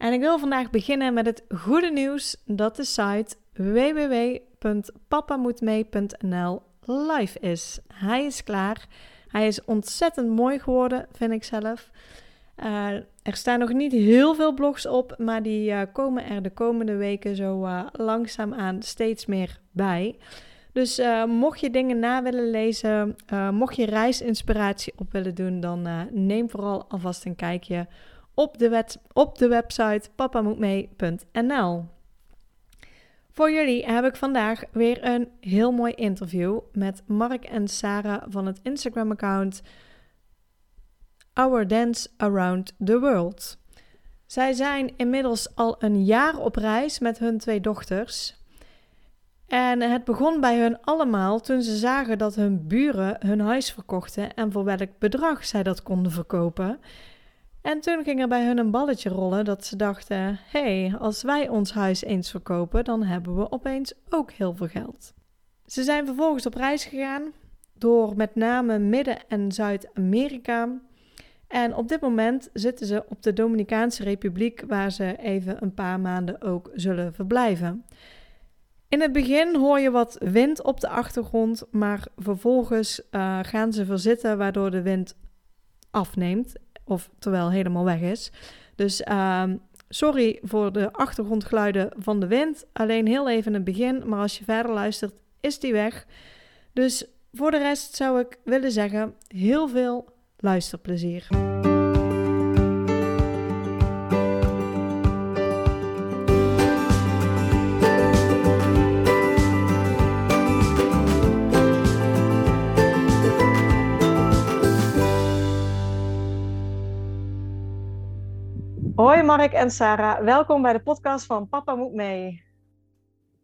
En ik wil vandaag beginnen met het goede nieuws dat de site www.papamoetmee.nl live is. Hij is klaar. Hij is ontzettend mooi geworden, vind ik zelf. Uh, er staan nog niet heel veel blogs op, maar die uh, komen er de komende weken zo uh, langzaamaan steeds meer bij. Dus mocht je dingen na willen lezen, mocht je reisinspiratie op willen doen, dan neem vooral alvast een kijkje op de, wet, op de website papamoetmee.nl. Voor jullie heb ik vandaag weer een heel mooi interview met Mark en Sarah van het Instagram-account Our Dance Around the World. Zij zijn inmiddels al een jaar op reis met hun twee dochters. En het begon bij hun allemaal toen ze zagen dat hun buren hun huis verkochten en voor welk bedrag zij dat konden verkopen. En toen ging er bij hun een balletje rollen dat ze dachten: hé, hey, als wij ons huis eens verkopen, dan hebben we opeens ook heel veel geld. Ze zijn vervolgens op reis gegaan door met name Midden- en Zuid-Amerika. En op dit moment zitten ze op de Dominicaanse Republiek, waar ze even een paar maanden ook zullen verblijven. In het begin hoor je wat wind op de achtergrond, maar vervolgens uh, gaan ze verzitten, waardoor de wind afneemt of terwijl helemaal weg is. Dus uh, sorry voor de achtergrondgeluiden van de wind. Alleen heel even in het begin, maar als je verder luistert, is die weg. Dus voor de rest zou ik willen zeggen: heel veel luisterplezier. Hoi Mark en Sarah, welkom bij de podcast van Papa Moet Mee.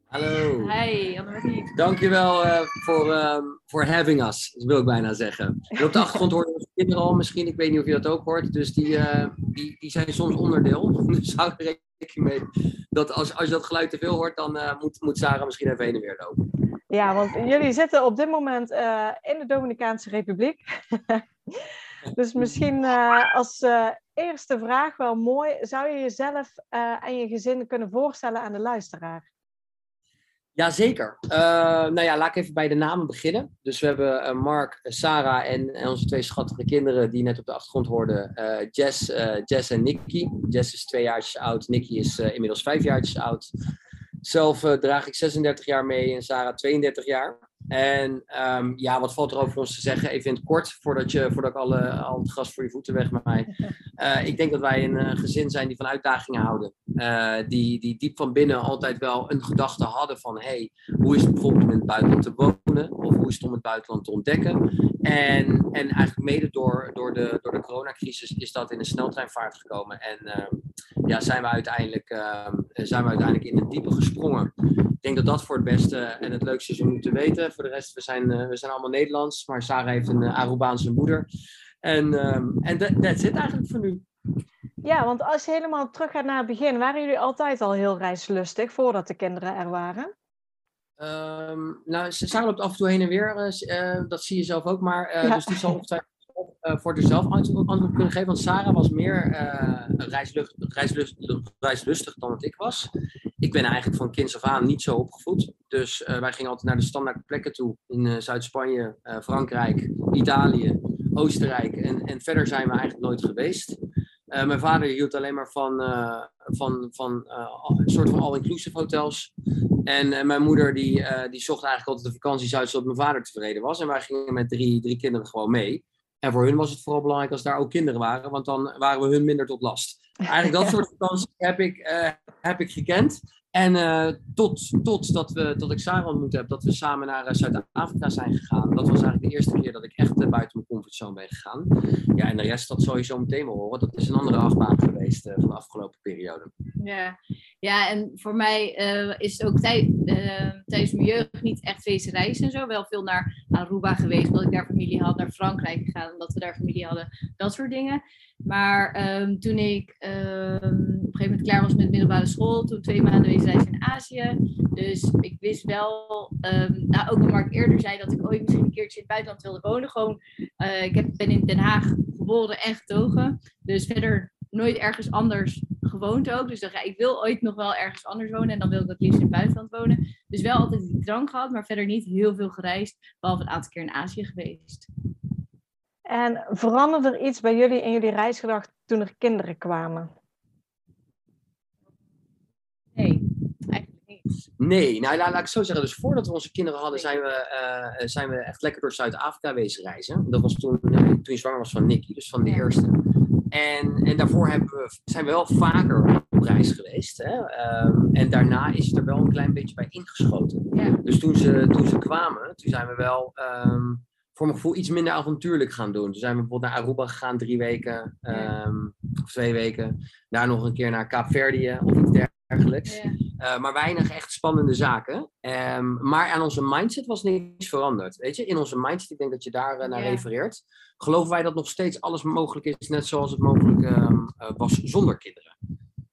Hallo. Hey, Annemarie. Dankjewel uh, voor, uh, voor having us, dat wil ik bijna zeggen. En op de achtergrond horen onze kinderen al misschien, ik weet niet of je dat ook hoort, dus die, uh, die, die zijn soms onderdeel. Dus hou er rekening mee dat als, als je dat geluid te veel hoort, dan eh, moet, moet Sarah misschien even heen en weer lopen. Ja, want jullie zitten op dit moment in de Dominicaanse Republiek. dus misschien als eerste vraag wel mooi. Zou je jezelf uh, en je gezin kunnen voorstellen aan de luisteraar? Jazeker. Uh, nou ja, laat ik even bij de namen beginnen. Dus we hebben uh, Mark, Sarah en, en, onze twee schattige kinderen die net op de achtergrond hoorden. Jess, Jess en Nicky. Jess is twee jaar oud, Nicky is inmiddels vijf jaar oud. Zelf draag ik 36 jaar mee en Sarah 32 jaar. En um, ja, wat valt er over ons te zeggen? Even in het kort, voordat, je, voordat ik alle, al het gras voor je voeten weg mij. Uh, ik denk dat wij een uh, gezin zijn die van uitdagingen houden. Uh, die, die diep van binnen altijd wel een gedachte hadden van... hey, hoe is het bijvoorbeeld om in het buitenland te wonen? Of hoe is het om het buitenland te ontdekken? En, en eigenlijk mede door, door, de, door de coronacrisis is dat in een sneltreinvaart gekomen. En ehm, ja, zijn we, uiteindelijk, ehm, zijn we uiteindelijk in het diepe gesprongen. Ik denk dat dat voor het beste en het leukste is om nu te weten voor de rest, we zijn, uh, we zijn allemaal Nederlands, maar Sarah heeft een uh, Arubaanse moeder. En um, dat zit eigenlijk voor nu. Ja, want als je helemaal terug gaat naar het begin, waren jullie altijd al heel reislustig voordat de kinderen er waren? Um, nou, Sarah loopt af en toe heen en weer, uh, dat zie je zelf ook, maar ja. dus die zal ongetwijfeld uh, voor zichzelf antwoord kunnen geven. Want Sarah was meer reislustig, reislustig, reislustig dan dat ik was. Ik ben eigenlijk van kinds af aan niet zo opgevoed. Dus uh, wij gingen altijd naar de standaard plekken toe. In Zuid-Spanje, Frankrijk, Italië, Oostenrijk. En, en verder zijn we eigenlijk nooit geweest. mijn vader hield alleen maar van, van, van een soort van all-inclusive hotels. En mijn moeder die, die zocht eigenlijk altijd de vakanties uit zodat mijn vader tevreden was. En wij gingen met drie, drie kinderen gewoon mee. En voor hun was het vooral belangrijk als daar ook kinderen waren, want dan waren we hun minder tot last. Eigenlijk dat soort vakanties heb ik, uh, heb ik gekend. En uh, tot, tot, dat we, tot ik Sarah ontmoet heb, dat we samen naar Zuid-Afrika zijn gegaan. Dat was eigenlijk de eerste keer dat ik echt buiten mijn comfortzone ben gegaan. Ja, en de rest, dat zal je zo meteen wel horen. Dat is een andere achtbaan geweest van de afgelopen periode. Ja, ja en voor mij is ook tijd, tijdens mijn jeugd niet echt feest reizen en zo. Wel veel naar Aruba geweest, omdat ik daar familie had. Naar Frankrijk gegaan, omdat we daar familie hadden. Dat soort dingen. Maar um, toen ik um, op een gegeven moment klaar was met middelbare school, toen twee maanden weesreis in Azië. Dus ik wist wel, um, nou ook wat Mark eerder zei, dat ik ooit misschien een keertje in het buitenland wilde wonen. Gewoon, uh, ik heb, ben in Den Haag geboren en getogen. Dus verder nooit ergens anders gewoond ook. Dus ga, ik wil ooit nog wel ergens anders wonen en dan wil ik het liefst in het buitenland wonen. Dus wel altijd die drang gehad, maar verder niet heel veel gereisd, behalve een aantal keer in Azië geweest. En veranderde er iets bij jullie in jullie reisgedrag toen er kinderen kwamen? Nee, eigenlijk niet. Nee, nou laat, laat ik zo zeggen. Dus voordat we onze kinderen hadden, zijn we, uh, zijn we echt lekker door Zuid-Afrika wezen reizen. Dat was toen, uh, toen je zwanger was van Nicky, dus van de eerste. En, en daarvoor hebben we, zijn we wel vaker op reis geweest. Hè? Um, en daarna is het er wel een klein beetje bij ingeschoten. Ja. Dus toen ze, toen ze kwamen, toen zijn we wel um, voor mijn gevoel iets minder avontuurlijk gaan doen. Toen zijn we bijvoorbeeld naar Aruba gegaan, drie weken um, of twee weken. Daar nog een keer naar Kaapverdië of iets dergelijks. Uh, maar weinig echt spannende zaken. Um, maar aan onze mindset was niets veranderd. Weet je, in onze mindset, ik denk dat je daar uh, naar refereert. Geloven wij dat nog steeds alles mogelijk is, net zoals het mogelijk um, uh, was zonder kinderen.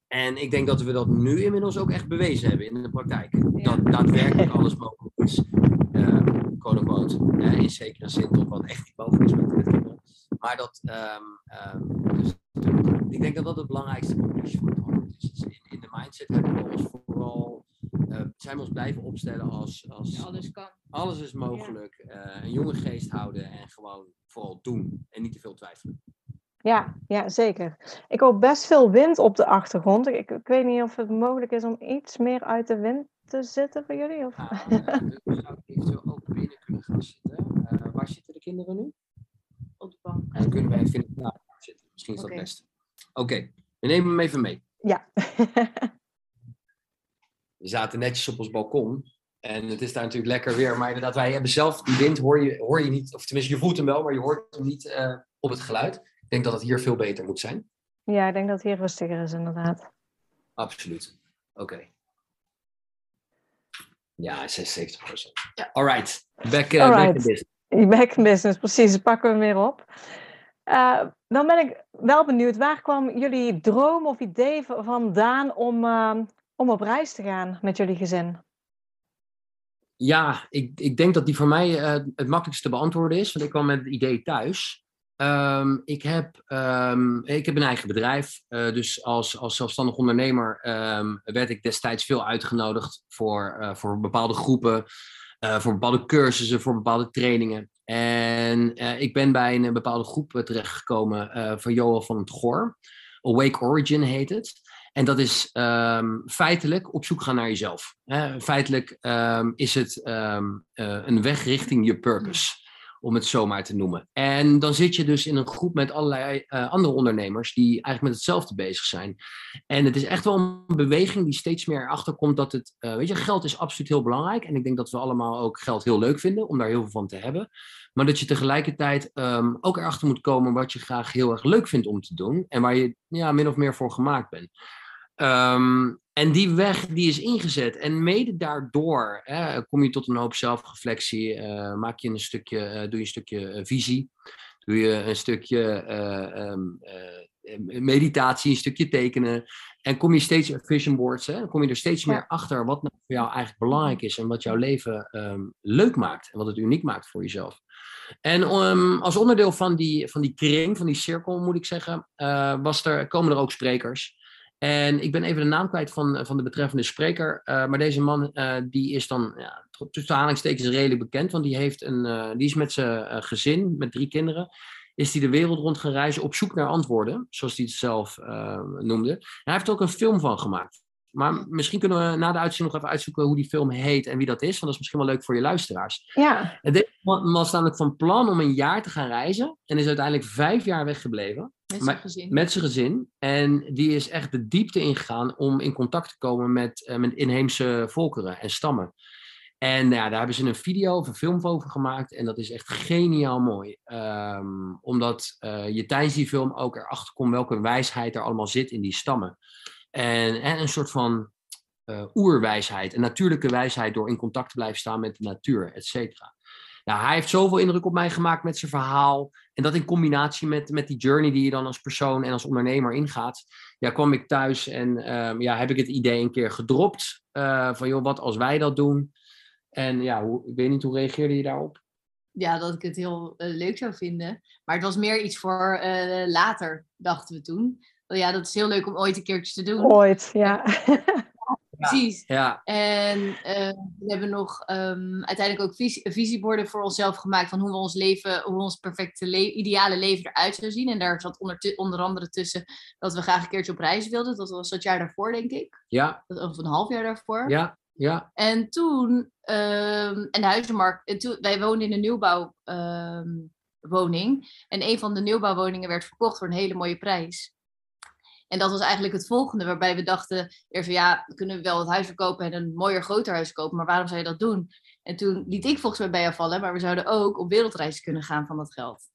En ik denk dat we dat nu inmiddels ook echt bewezen hebben in de praktijk. Ja. Dat daadwerkelijk alles mogelijk is. Uh, quote unquote. Uh, in zekere zin tot wat echt niet mogelijk is met, kinderen. Maar dat, um, um, dus, ik denk dat dat het belangrijkste conclusie voor het antwoord is. Dus in, in de mindset hebben we ons vooral, uh, zijn we ons blijven opstellen als, als Ja, alles kan. alles is mogelijk. een jonge geest houden en gewoon vooral doen. En niet te veel twijfelen. Ja, ja, zeker. Ik hoor best veel wind op de achtergrond. Ik, ik weet niet of het mogelijk is om iets meer uit de wind te zitten voor jullie. Of? Nou, we zouden eventueel ook binnen kunnen gaan zitten. Uh, waar zitten de kinderen nu? Op de bank. En dan kunnen wij even in de kamer zitten. Misschien is dat Oké. best. Oké, okay. we nemen hem even mee. Ja. we zaten netjes op ons balkon. En het is daar natuurlijk lekker weer. Maar inderdaad, wij hebben zelf die wind, hoor je, hoor je niet. Of tenminste, je voelt hem wel, maar je hoort hem niet uh, op het geluid. Ik denk dat het hier veel beter moet zijn. Ja, ik denk dat het hier rustiger is, inderdaad. Absoluut. Oké. Okay. Ja, 76 procent. Ja. All right. Back, uh, All back right. in business. Back in business, precies. Dat pakken we weer op. Uh, dan ben ik wel benieuwd, waar kwam jullie droom of idee vandaan om, uh, om op reis te gaan met jullie gezin? Ja, ik, ik denk dat die voor mij uh, het makkelijkste te beantwoorden is. Want ik kwam met het idee thuis. Um, ik, heb, um, ik heb een eigen bedrijf. Uh, dus als, als zelfstandig ondernemer um, werd ik destijds veel uitgenodigd voor, uh, voor bepaalde groepen. Uh, voor bepaalde cursussen, voor bepaalde trainingen. En ik ben bij een bepaalde groep terechtgekomen van Johan van het Goor. Awake Origin heet het. En dat is feitelijk op zoek gaan naar jezelf. Feitelijk is het een weg richting je purpose, om het zo maar te noemen. En dan zit je dus in een groep met allerlei uh, andere ondernemers die eigenlijk met hetzelfde bezig zijn. En het is echt wel een beweging die steeds meer erachter komt dat het, uh, weet je, geld is absoluut heel belangrijk. En ik denk dat we allemaal ook geld heel leuk vinden, om daar heel veel van te hebben. Maar dat je tegelijkertijd um, ook erachter moet komen wat je graag heel erg leuk vindt om te doen. En waar je ja, min of meer voor gemaakt bent. Um, en die weg die is ingezet. En mede daardoor hè, kom je tot een hoop zelfreflectie. Uh, maak je een stukje, uh, doe je een stukje uh, visie. Doe je een stukje um, meditatie, een stukje tekenen. En kom je steeds vision boards. Hè, kom je er steeds meer achter wat nou voor jou eigenlijk belangrijk is. En wat jouw leven um, leuk maakt. En wat het uniek maakt voor jezelf. En um, als onderdeel van die, van die kring, van die cirkel moet ik zeggen, was er, komen er ook sprekers. En ik ben even de naam kwijt van, van de betreffende spreker. Uh, maar deze man uh, die is dan ja, tussen aanhalingstekens redelijk bekend. Want die, heeft een, uh, die is met zijn gezin, met drie kinderen, is hij de wereld rond gereisd op zoek naar antwoorden. Zoals hij het zelf noemde. Hij heeft er ook een film van gemaakt. Maar misschien kunnen we na de uitzending nog even uitzoeken hoe die film heet en wie dat is. Want dat is misschien wel leuk voor je luisteraars. Ja. En deze man was namelijk van plan om een jaar te gaan reizen. En is uiteindelijk vijf jaar weggebleven. Met zijn gezin. Met zijn gezin. En die is echt de diepte ingegaan om in contact te komen met, eh, met inheemse volkeren en stammen. En nou ja, daar hebben ze een video of een film over gemaakt. En dat is echt geniaal mooi. Ehm, omdat eh, je tijdens die film ook erachter komt welke wijsheid er allemaal zit in die stammen. En, en een soort van eh, oerwijsheid. Een natuurlijke wijsheid door in contact te blijven staan met de natuur, et cetera. Nou, hij heeft zoveel indruk op mij gemaakt met zijn verhaal. En dat in combinatie met, met die journey die je dan als persoon en als ondernemer ingaat. Ja, kwam ik thuis en ehm, ja, heb ik het idee een keer gedropt. eh, van joh, wat als wij dat doen? En ja, hoe, ik weet niet, hoe reageerde je daarop? Ja, dat ik het heel eh, leuk zou vinden. Maar het was meer iets voor later, dachten we toen. Oh ja, dat is heel leuk om ooit een keertje te doen. Ooit, ja. Precies. Ja, En eh, we hebben nog ehm, uiteindelijk ook vis- visieborden voor onszelf gemaakt van hoe we ons leven, hoe ons perfecte le- ideale leven eruit zou zien. En daar zat onder, onder andere tussen dat we graag een keertje op reis wilden. Dat was dat jaar daarvoor, denk ik. ja, Of een half jaar daarvoor. ja, ja. En toen, ehm, en de huizenmarkt, en toen, wij woonden in een nieuwbouwwoning. en een van de nieuwbouwwoningen werd verkocht voor een hele mooie prijs. En dat was eigenlijk het volgende, waarbij we dachten, eerst van ja, we kunnen wel het huis verkopen en een mooier, groter huis kopen, maar waarom zou je dat doen? En toen liet ik volgens mij bij jou vallen, maar we zouden ook op wereldreis kunnen gaan van dat geld.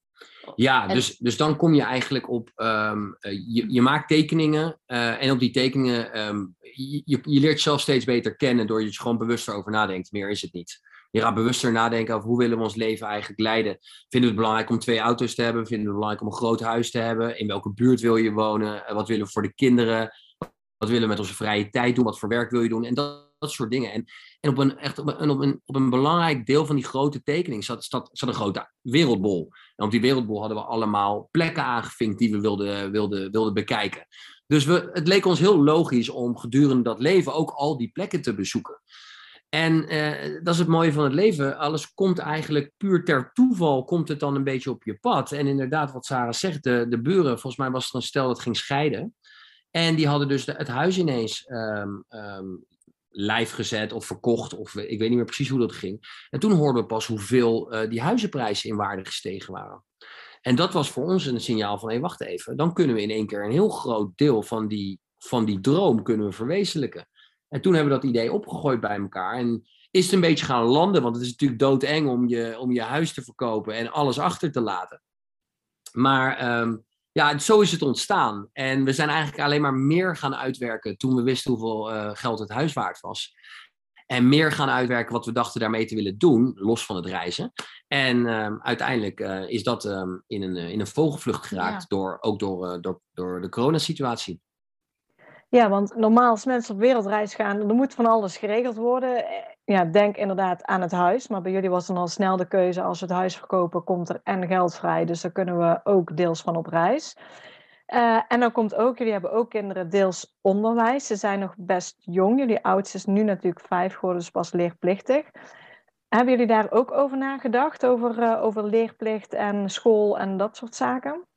Ja, dus, dus dan kom je eigenlijk op, ehm, eh, je, je maakt tekeningen eh, en op die tekeningen, ehm, je, je, je leert jezelf steeds beter kennen door je er gewoon bewuster over nadenkt. Meer is het niet. Je gaat bewuster nadenken over hoe willen we ons leven eigenlijk leiden. Vinden we het belangrijk om twee auto's te hebben? Vinden we het belangrijk om een groot huis te hebben? In welke buurt wil je wonen? Eh, Wat willen we voor de kinderen? Wat willen we met onze vrije tijd doen? Wat voor werk wil je doen? En dat, soort dingen. En, en, op, een, echt op, een, op een belangrijk deel van die grote tekening zat, zat, zat een grote wereldbol. En op die wereldbol hadden we allemaal plekken aangevinkt die we wilden, wilden, wilden bekijken. Dus we, het leek ons heel logisch om gedurende dat leven ook al die plekken te bezoeken. En eh, dat is het mooie van het leven. Alles komt eigenlijk puur ter toeval, komt het dan een beetje op je pad. En inderdaad, wat Sarah zegt, de, de buren, volgens mij was het een stel dat ging scheiden. En die hadden dus het huis ineens ehm, lijf gezet of verkocht. Of ik weet niet meer precies hoe dat ging. En toen hoorden we pas hoeveel eh, die huizenprijzen in waarde gestegen waren. En dat was voor ons een signaal van, hé, wacht even. Dan kunnen we in één keer een heel groot deel van die, van die droom kunnen we verwezenlijken. En toen hebben we dat idee opgegooid bij elkaar. En is het een beetje gaan landen, want het is natuurlijk doodeng om je, om je huis te verkopen en alles achter te laten. Maar ehm, ja, zo is het ontstaan. En we zijn eigenlijk alleen maar meer gaan uitwerken toen we wisten hoeveel eh, geld het huis waard was. En meer gaan uitwerken wat we dachten daarmee te willen doen, los van het reizen. En ehm, uiteindelijk eh, is dat ehm, in, een, eh, in een vogelvlucht geraakt, Ja. door, ook door, eh, door, door de coronasituatie. Ja, want normaal als mensen op wereldreis gaan, er moet van alles geregeld worden. Eh, Ja, denk inderdaad aan het huis. Maar bij jullie was dan al snel de keuze, als we het huis verkopen, komt er en geld vrij. Dus daar kunnen we ook deels van op reis. Eh, en dan komt ook, jullie hebben ook kinderen deels onderwijs. Ze zijn nog best jong. Jullie oudste is nu natuurlijk vijf geworden, dus pas leerplichtig. Hebben jullie daar ook over nagedacht? Over, eh, over leerplicht en school en dat soort zaken?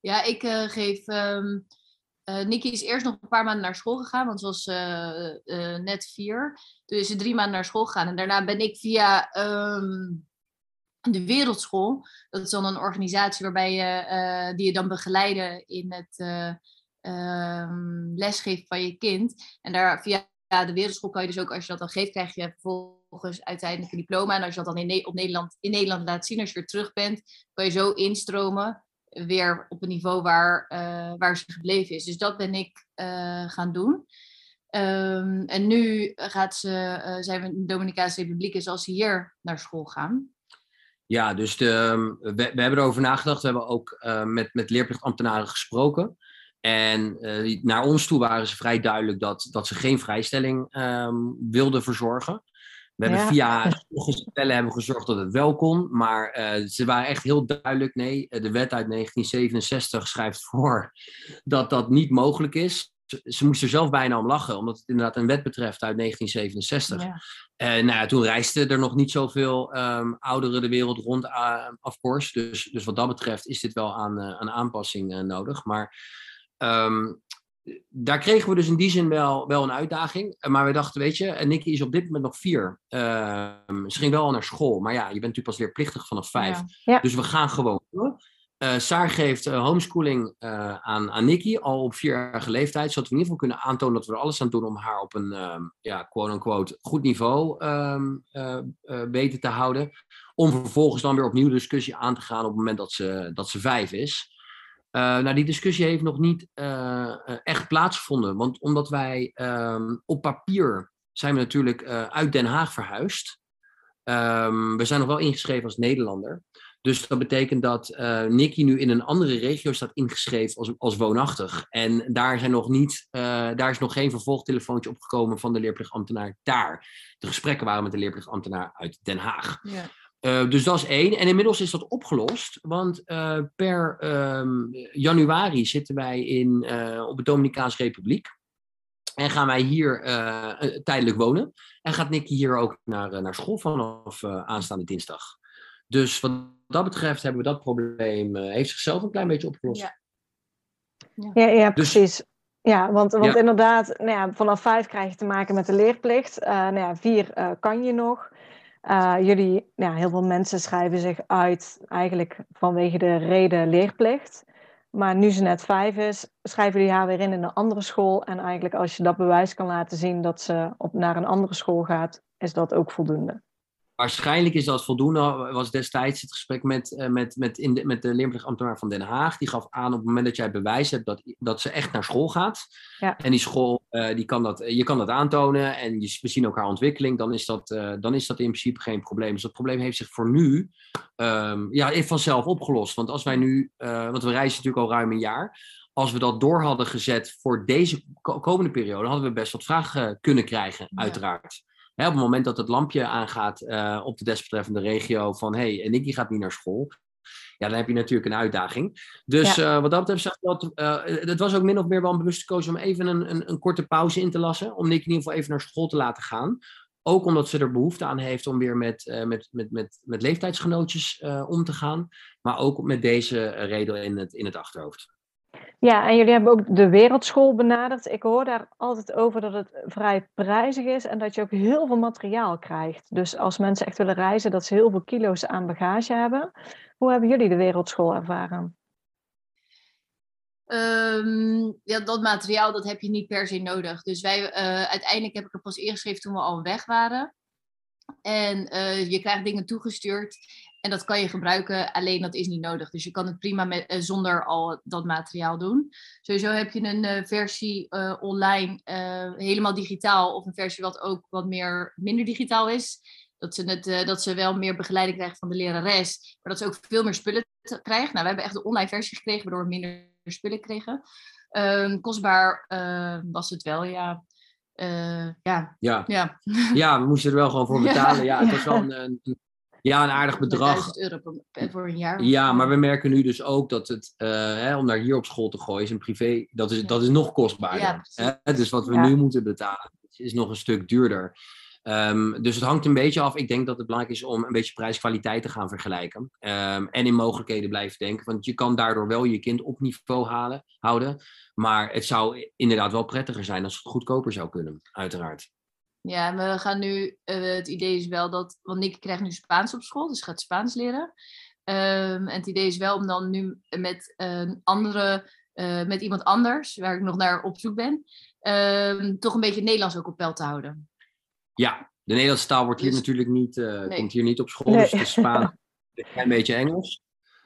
Ja, ik eh, geef. eh, Nikki is eerst nog een paar maanden naar school gegaan, want ze was eh, net vier. Toen is ze drie maanden naar school gegaan. En daarna ben ik via ehm, de Wereldschool. Dat is dan een organisatie waarbij je, die je dan begeleiden in het eh, ehm, lesgeven van je kind. En daar via de Wereldschool kan je dus ook, als je dat dan geeft, krijg je vervolgens uiteindelijk een diploma. En als je dat dan in, op Nederland, in Nederland laat zien, als je weer terug bent, kan je zo instromen weer op een niveau waar, eh, waar ze gebleven is. Dus dat ben ik eh, gaan doen. Ehm, en nu gaat ze, eh, zijn we in de Dominicaanse Republiek en zal ze hier naar school gaan. Ja, dus de, we, we hebben erover nagedacht. We hebben ook met, met leerplichtambtenaren gesproken. En naar ons toe waren ze vrij duidelijk dat, dat ze geen vrijstelling ehm, wilden verzorgen. We hebben via sommige stellen hebben gezorgd dat het wel kon. Maar eh, ze waren echt heel duidelijk. Nee, eh, de wet uit 1967 schrijft voor dat dat niet mogelijk is. Ze, ze moesten er zelf bijna om lachen, omdat het inderdaad een wet betreft uit 1967. Ja. En nou ja, toen reisden er nog niet zoveel ehm, ouderen de wereld rond, uh, of course. Dus, dus wat dat betreft is dit wel aan, aan aanpassing nodig. Maar um, daar kregen we dus in die zin wel, wel een uitdaging. Maar we dachten, weet je, Nicky is op dit moment nog vier. Ehm, ze ging wel al naar school, maar ja, je bent natuurlijk pas leerplichtig vanaf vijf. Ja. Dus we gaan gewoon door. Uh, Saar geeft uh, homeschooling aan, aan Nikki al op vierjarige leeftijd, zodat we in ieder geval kunnen aantonen dat we er alles aan doen om haar op een um, ja, quote-unquote goed niveau um, weten te houden. Om vervolgens dan weer opnieuw de discussie aan te gaan op het moment dat ze, dat ze vijf is. Nou, die discussie heeft nog niet echt plaatsgevonden, want omdat wij um, op papier zijn we natuurlijk uit Den Haag verhuisd. we zijn nog wel ingeschreven als Nederlander. Dus dat betekent dat uh, Nicky nu in een andere regio staat ingeschreven als, als woonachtig. En daar, zijn nog niet, daar is nog geen vervolgtelefoontje opgekomen van de leerplichtambtenaar daar. De gesprekken waren met de leerplichtambtenaar uit Den Haag. Ja. Uh, dus dat is één. En inmiddels is dat opgelost. Want per um, januari zitten wij in, op de Dominicaanse Republiek. En gaan wij hier tijdelijk wonen. En gaat Nicky hier ook naar, naar school vanaf aanstaande dinsdag. Dus wat dat betreft hebben we dat probleem, uh, heeft zichzelf een klein beetje opgelost. Ja, ja, ja dus, precies. Ja, want, want ja. inderdaad, nou ja, vanaf vijf krijg je te maken met de leerplicht. Uh, nou ja, vier uh, kan je nog. Jullie, nou ja, heel veel mensen schrijven zich uit eigenlijk vanwege de reden leerplicht. Maar nu ze net vijf is, schrijven jullie haar weer in in een andere school. En eigenlijk als je dat bewijs kan laten zien dat ze op, naar een andere school gaat, is dat ook voldoende. Waarschijnlijk is dat voldoende. Was destijds het gesprek met, uh, met, met, in de, met de leerplichtambtenaar van Den Haag. Die gaf aan op het moment dat jij bewijs hebt dat, dat ze echt naar school gaat. Ja. En die school, uh, die kan dat, je kan dat aantonen en je, we zien ook haar ontwikkeling. Dan is, dat, uh, dan is dat in principe geen probleem. Dus dat probleem heeft zich voor nu um, ja, vanzelf opgelost. Want als wij nu, want we reizen natuurlijk al ruim een jaar. Als we dat door hadden gezet voor deze komende periode, hadden we best wat vragen kunnen krijgen, ja. uiteraard. Hè, op het moment dat het lampje aangaat uh, op de desbetreffende regio van hé, hey, Nicky gaat niet naar school. Ja, dan heb je natuurlijk een uitdaging. Dus ja. uh, wat dat betreft, dat, uh, het was ook min of meer wel een bewuste keuze om even een, een, een, korte pauze in te lassen. Om Nicky in ieder geval even naar school te laten gaan. Ook omdat ze er behoefte aan heeft om weer met, met, met, met, met leeftijdsgenootjes om te gaan. Maar ook met deze reden in het, in het achterhoofd. Ja, en jullie hebben ook de wereldschool benaderd. Ik hoor daar altijd over dat het vrij prijzig is en dat je ook heel veel materiaal krijgt. Dus als mensen echt willen reizen, dat ze heel veel kilo's aan bagage hebben. Hoe hebben jullie de wereldschool ervaren? Um, ja, dat materiaal dat heb je niet per se nodig. Dus wij, uh, uiteindelijk heb ik er pas ingeschreven toen we al weg waren. En uh, je krijgt dingen toegestuurd. En dat kan je gebruiken, alleen dat is niet nodig. Dus je kan het prima met, uh, zonder al dat materiaal doen. Sowieso heb je een uh, versie online, helemaal digitaal, of een versie wat ook wat meer, minder digitaal is. Dat ze, het, dat ze wel meer begeleiding krijgen van de lerares, maar dat ze ook veel meer spullen krijgen. Nou, we hebben echt de online versie gekregen, waardoor we minder spullen kregen. Ehm, kostbaar was het wel, ja. Ja. Ja. Ja. ja, we moesten er wel gewoon voor betalen. Ja, ja het was wel een, een ja, een aardig bedrag. euro voor een jaar. Ja, maar we merken nu dus ook dat het, uh, hè, om naar hier op school te gooien, is een privé, dat is, ja. dat is nog kostbaarder. Hè? Dus wat we nu moeten betalen, is nog een stuk duurder. Um, dus het hangt een beetje af. Ik denk dat het belangrijk is om een beetje prijs-kwaliteit te gaan vergelijken. Um, en in mogelijkheden blijven denken. Want je kan daardoor wel je kind op niveau halen, houden. Maar het zou inderdaad wel prettiger zijn als het goedkoper zou kunnen, uiteraard. Ja, we gaan nu, uh, het idee is wel dat, want Nicky krijgt nu Spaans op school, dus gaat Spaans leren. Um, en het idee is wel om dan nu met een andere, uh, met iemand anders, waar ik nog naar op zoek ben, toch een beetje Nederlands ook op peil te houden. Ja, de Nederlandse taal wordt hier dus, natuurlijk niet, uh, nee. komt hier niet op school, nee. dus het is Spaans, een beetje Engels.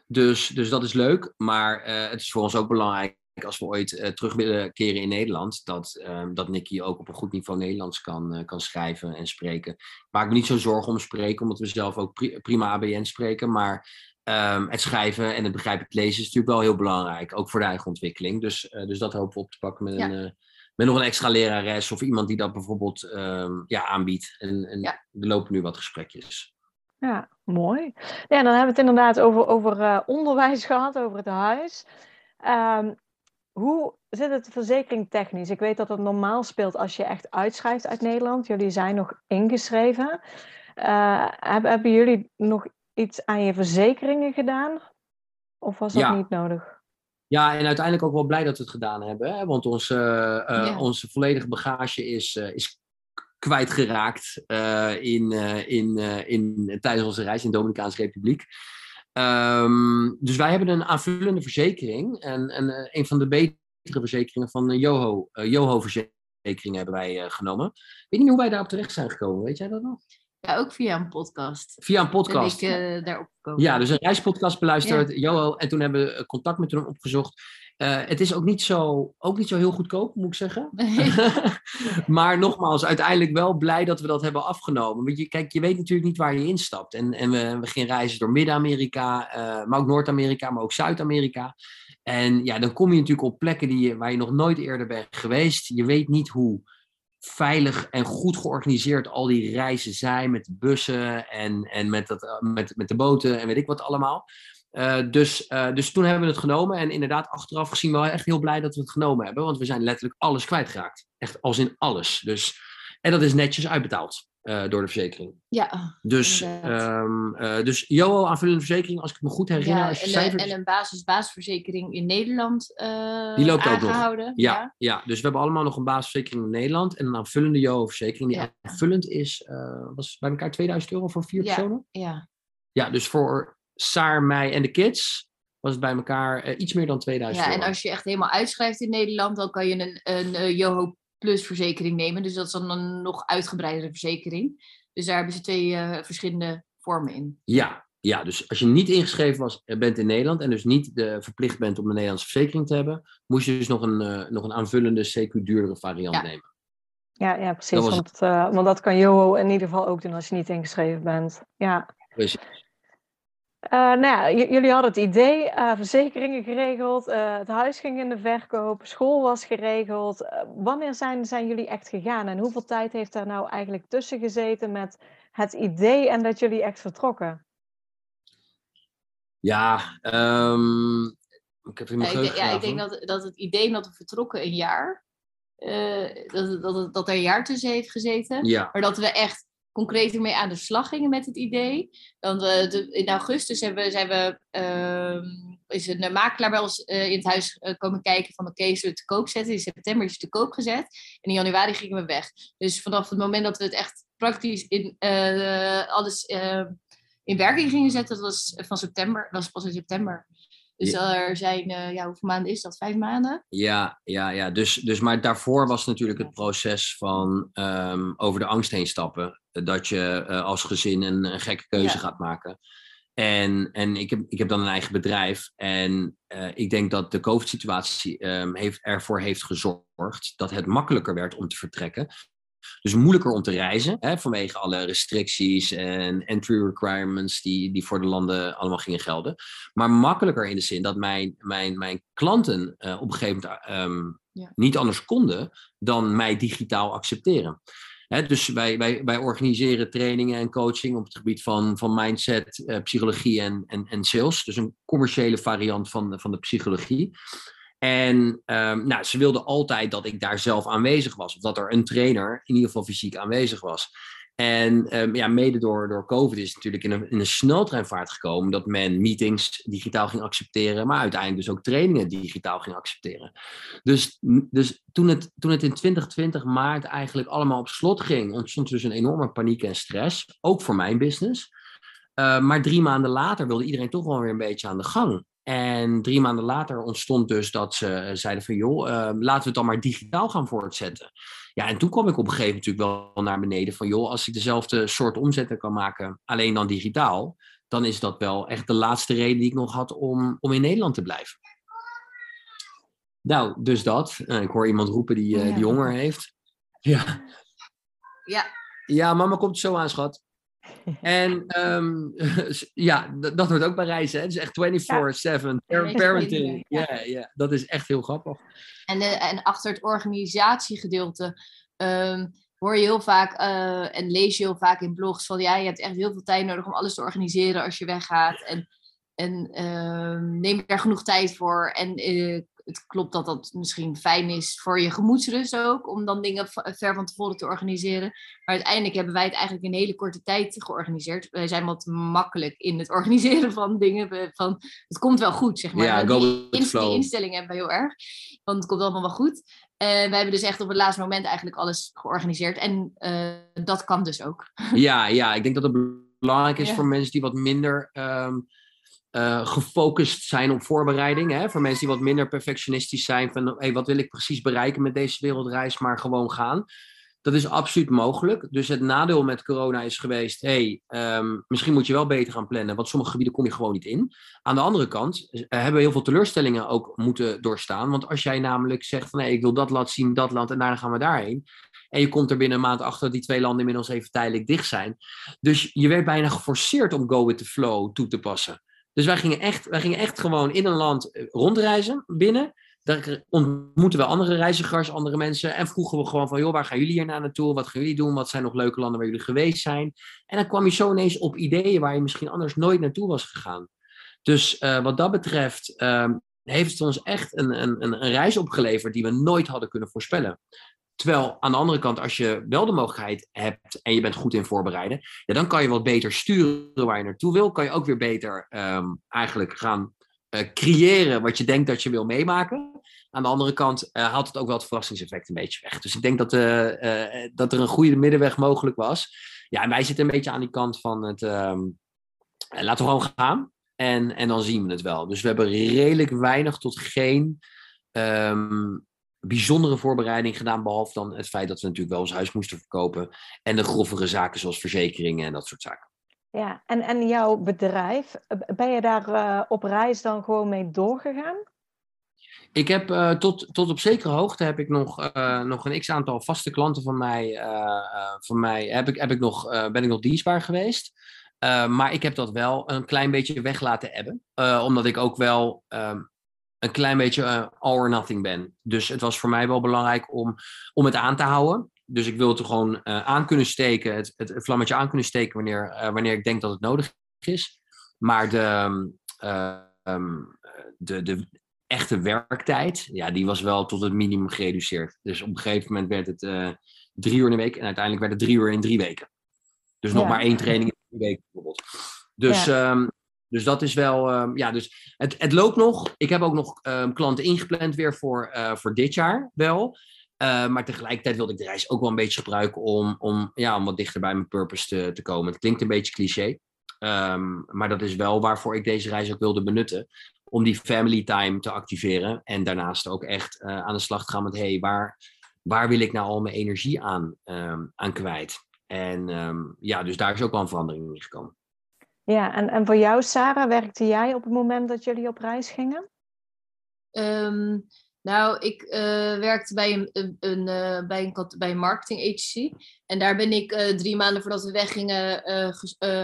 Dus, dus dat is leuk, maar het is voor ons ook belangrijk als we ooit uh, terug willen keren in Nederland, dat, uh, dat Nicky ook op een goed niveau Nederlands kan, kan schrijven en spreken. Ik maak me niet zo zorgen om spreken, omdat we zelf ook pri prima ABN spreken. Maar um, het schrijven en het begrijpelijk lezen is natuurlijk wel heel belangrijk, ook voor de eigen ontwikkeling. Dus, dus dat hopen we op te pakken met, ja. een, met nog een extra lerares of iemand die dat bijvoorbeeld um, ja, aanbiedt. En, en ja. er lopen nu wat gesprekjes. Ja, mooi. Ja, dan hebben we het inderdaad over, over onderwijs gehad, over het huis. Um, hoe zit het verzekering technisch? Ik weet dat het normaal speelt als je echt uitschrijft uit Nederland. Jullie zijn nog ingeschreven. Uh, hebben, hebben jullie nog iets aan je verzekeringen gedaan? Of was dat ja. niet nodig? Ja, en uiteindelijk ook wel blij dat we het gedaan hebben. Hè? Want onze, eh, Ja. onze volledige bagage is, eh, is kwijtgeraakt eh, in, eh, in, eh, in, tijdens onze reis in de Dominicaanse Republiek. Ehm, dus wij hebben een aanvullende verzekering. En, en eh, een van de betere verzekeringen van de Joho, eh, Joho verzekering hebben wij eh, genomen. Ik weet niet hoe wij daarop terecht zijn gekomen. Weet jij dat nog? Ja, ook via een podcast. Via een Ben podcast. ik eh, daarop gekomen. Ja, dus een reispodcast beluisterd, Joho, en toen hebben we contact met hem opgezocht. Eh, het is ook niet, zo, ook niet zo heel goedkoop, moet ik zeggen. Maar nogmaals, uiteindelijk wel blij dat we dat hebben afgenomen. Want je, kijk, je weet natuurlijk niet waar je instapt. En, en we, we gingen reizen door Midden-Amerika, eh, maar ook Noord-Amerika, maar ook Zuid-Amerika. En ja, dan kom je natuurlijk op plekken die je, waar je nog nooit eerder bent geweest. Je weet niet hoe veilig en goed georganiseerd al die reizen zijn met bussen en, en met, dat, eh, met, met de boten en weet ik wat allemaal. Eh, dus, eh, dus toen hebben we het genomen en inderdaad achteraf gezien wel echt heel blij dat we het genomen hebben, want we zijn letterlijk alles kwijtgeraakt. Echt als in alles. Dus, en dat is netjes uitbetaald eh, door de verzekering. Ja, Dus, eh, dus Joho, aanvullende verzekering, als ik me goed herinner. ja als je en, cijfers- en een basis-basisverzekering in Nederland eh Die loopt ook nog. aangehouden. Ja, ja, dus we hebben allemaal nog een basisverzekering in Nederland en een aanvullende JO-verzekering. Die Ja. aanvullend is, eh, was bij elkaar 2000 euro voor vier Ja. personen. ja. Ja, dus voor Saar, mij en de kids was het bij elkaar eh, iets meer dan 2000 Ja, euro. en als je echt helemaal uitschrijft in Nederland, dan kan je een, een eh, Yoho Plus verzekering nemen. Dus dat is dan een nog uitgebreidere verzekering. Dus daar hebben ze twee eh, verschillende vormen in. Ja, ja, dus als je niet ingeschreven was, eh, bent in Nederland en dus niet de, verplicht bent om een Nederlandse verzekering te hebben, moest je dus nog een, eh, nog een aanvullende, CQ duurdere variant Ja. nemen. Ja, ja precies. Dat was Want, eh, want dat kan Joho in ieder geval ook doen als je niet ingeschreven bent. Ja. Precies. Eh, nou ja, j- jullie hadden het idee, eh, verzekeringen geregeld, eh, het huis ging in de verkoop, school was geregeld. Wanneer zijn, zijn jullie echt gegaan en hoeveel tijd heeft daar nou eigenlijk tussen gezeten met het idee en dat jullie echt vertrokken? Ja, ehm, ik heb in Ja, mijn ik, denk- ja, ik denk dat, dat het idee dat we vertrokken een jaar, eh, dat, dat, dat er een jaar tussen heeft gezeten. Ja, Maar dat we echt concreet ermee aan de slag gingen met het idee. Dan de- in augustus zijn we, ehm, is een eh, makelaar bij ons eh, in het huis eh, komen kijken van oké, zullen we het te koop zetten? In september is het te koop gezet. En in januari gingen we weg. Dus vanaf het moment dat we het echt praktisch in eh, alles eh, in werking gingen zetten, dat was van september, dat was pas in september. Dus Ja. er zijn, eh, ja, hoeveel maanden is dat? Vijf maanden? Ja, ja, ja. Dus, dus, maar daarvoor was natuurlijk het proces van ehm, over de angst heen stappen. Dat je eh, als gezin een, een gekke keuze Ja. gaat maken. En, en ik, heb, ik heb dan een eigen bedrijf. En eh, ik denk dat de COVID-situatie ehm, heeft, ervoor heeft gezorgd dat het makkelijker werd om te vertrekken. Dus moeilijker om te reizen, hè, vanwege alle restricties en entry requirements die, die voor de landen allemaal gingen gelden. Maar makkelijker in de zin dat mijn, mijn, mijn klanten eh, op een gegeven moment ehm, Ja. niet anders konden dan mij digitaal accepteren. Dus wij, wij, wij organiseren trainingen en coaching op het gebied van, van mindset, eh, psychologie en, en, en sales. Dus een commerciële variant van, van de psychologie. En ehm, nou, ze wilden altijd dat ik daar zelf aanwezig was. Of dat er een trainer in ieder geval fysiek aanwezig was. En ehm, ja, mede door, door COVID is het natuurlijk in een, in een sneltreinvaart gekomen dat men meetings digitaal ging accepteren, maar uiteindelijk dus ook trainingen digitaal ging accepteren. Dus, dus toen, het, toen het in 2020 maart eigenlijk allemaal op slot ging, ontstond dus een enorme paniek en stress, ook voor mijn business. Uh, maar drie maanden later wilde iedereen toch wel weer een beetje aan de gang. En drie maanden later ontstond dus dat ze zeiden van joh, uh, laten we het dan maar digitaal gaan voortzetten. Ja, en toen kwam ik op een gegeven moment natuurlijk wel naar beneden van joh, als ik dezelfde soort omzetten kan maken, alleen dan digitaal, dan is dat wel echt de laatste reden die ik nog had om, om in Nederland te blijven. Nou, dus dat. Uh, ik hoor iemand roepen die, uh, Ja. die honger heeft. Ja. Ja. Ja, mama komt zo aan, schat. En um, ja, dat hoort ook bij reizen. Hè? Het is echt 24-7 Ja. parenting. Ja. Ja, ja, dat is echt heel grappig. En, uh, en achter het organisatiegedeelte um, hoor je heel vaak uh, en lees je heel vaak in blogs van ja, je hebt echt heel veel tijd nodig om alles te organiseren als je weggaat. En, en uh, neem daar genoeg tijd voor. En uh, het klopt dat dat misschien fijn is voor je gemoedsrust ook, om dan dingen ver van tevoren te organiseren. Maar uiteindelijk hebben wij het eigenlijk in een hele korte tijd georganiseerd. Wij zijn wat makkelijk in het organiseren van dingen. Van, het komt wel goed, zeg maar. Ja, go die, flow. die instellingen hebben we heel erg. Want het komt allemaal wel goed. En wij hebben dus echt op het laatste moment eigenlijk alles georganiseerd. En uh, dat kan dus ook. Ja, ja, ik denk dat het belangrijk is Ja. voor mensen die wat minder ehm, eh, gefocust zijn op voorbereiding. Hè? Voor mensen die wat minder perfectionistisch zijn van hey, wat wil ik precies bereiken met deze wereldreis, maar gewoon gaan. Dat is absoluut mogelijk. Dus het nadeel met corona is geweest, hey, ehm, misschien moet je wel beter gaan plannen, want sommige gebieden kom je gewoon niet in. Aan de andere kant eh, hebben we heel veel teleurstellingen ook moeten doorstaan. Want als jij namelijk zegt van ik wil dat laten zien, dat land en daarna gaan we daarheen. En je komt er binnen een maand achter dat die twee landen inmiddels even tijdelijk dicht zijn. Dus je werd bijna geforceerd om go with the flow toe te passen. Dus wij gingen echt, wij gingen echt gewoon in een land eh, rondreizen binnen. Daar ontmoeten we andere reizigers, andere mensen. En vroegen we gewoon van, joh, waar gaan jullie hier naartoe? Wat gaan jullie doen? Wat zijn nog leuke landen waar jullie geweest zijn? En dan kwam je zo ineens op ideeën waar je misschien anders nooit naartoe was gegaan. Dus uh, wat dat betreft uh, heeft het ons echt een, een, een reis opgeleverd die we nooit hadden kunnen voorspellen. Terwijl aan de andere kant, als je wel de mogelijkheid hebt en je bent goed in voorbereiden, ja, dan kan je wat beter sturen waar je naartoe wil. Kan je ook weer beter um, eigenlijk gaan uh, creëren wat je denkt dat je wil meemaken. Aan de andere kant uh, haalt het ook wel het verrassingseffect een beetje weg. Dus ik denk dat, uh, dat er een goede middenweg mogelijk was. Ja, en wij zitten een beetje aan die kant van het. Um, laten we gewoon gaan. En, en dan zien we het wel. Dus we hebben redelijk weinig tot geen um, bijzondere voorbereiding gedaan. Behalve dan het feit dat we natuurlijk wel ons huis moesten verkopen. En de grovere zaken zoals verzekeringen en dat soort zaken. Ja, en, en jouw bedrijf, ben je daar uh, op reis dan gewoon mee doorgegaan? Ik heb uh, tot, tot op zekere hoogte heb ik nog, uh, nog een x-aantal vaste klanten van mij, van mij heb ik, heb ik nog, ben ik nog dienstbaar geweest. maar ik heb dat wel een klein beetje weg laten ebben. omdat ik ook wel um, een klein beetje all or nothing ben. Dus het was voor mij wel belangrijk om, om het aan te houden. Dus ik wil het er gewoon uh, aan kunnen steken, het, het, vlammetje aan kunnen steken wanneer, uh, wanneer ik denk dat het nodig is. Maar de, uh, um, de, de echte werktijd, ja, die was wel tot het minimum gereduceerd. Dus op een gegeven moment werd het eh, drie uur in de week en uiteindelijk werd het drie uur in drie weken. Dus nog Ja. maar één training in drie weken bijvoorbeeld. Dus, ehm, dus dat is wel, ehm, ja, dus het, het loopt nog. Ik heb ook nog ehm, klanten ingepland weer voor, eh, voor dit jaar wel. Uh, maar tegelijkertijd wilde ik de reis ook wel een beetje gebruiken om, om, ja, om wat dichter bij mijn purpose te, te komen. Het klinkt een beetje cliché. Um, maar dat is wel waarvoor ik deze reis ook wilde benutten. Om die family time te activeren. En daarnaast ook echt uh, aan de slag te gaan met... hey, waar, waar wil ik nou al mijn energie aan, aan kwijt? En ja, dus daar is ook wel een verandering in gekomen. Ja, en, en voor jou, Sarah, werkte jij op het moment dat jullie op reis gingen? Um, nou, ik uh, werkte bij een, een, uh, bij, een, bij marketing agency. En daar ben ik uh, drie maanden voordat we weggingen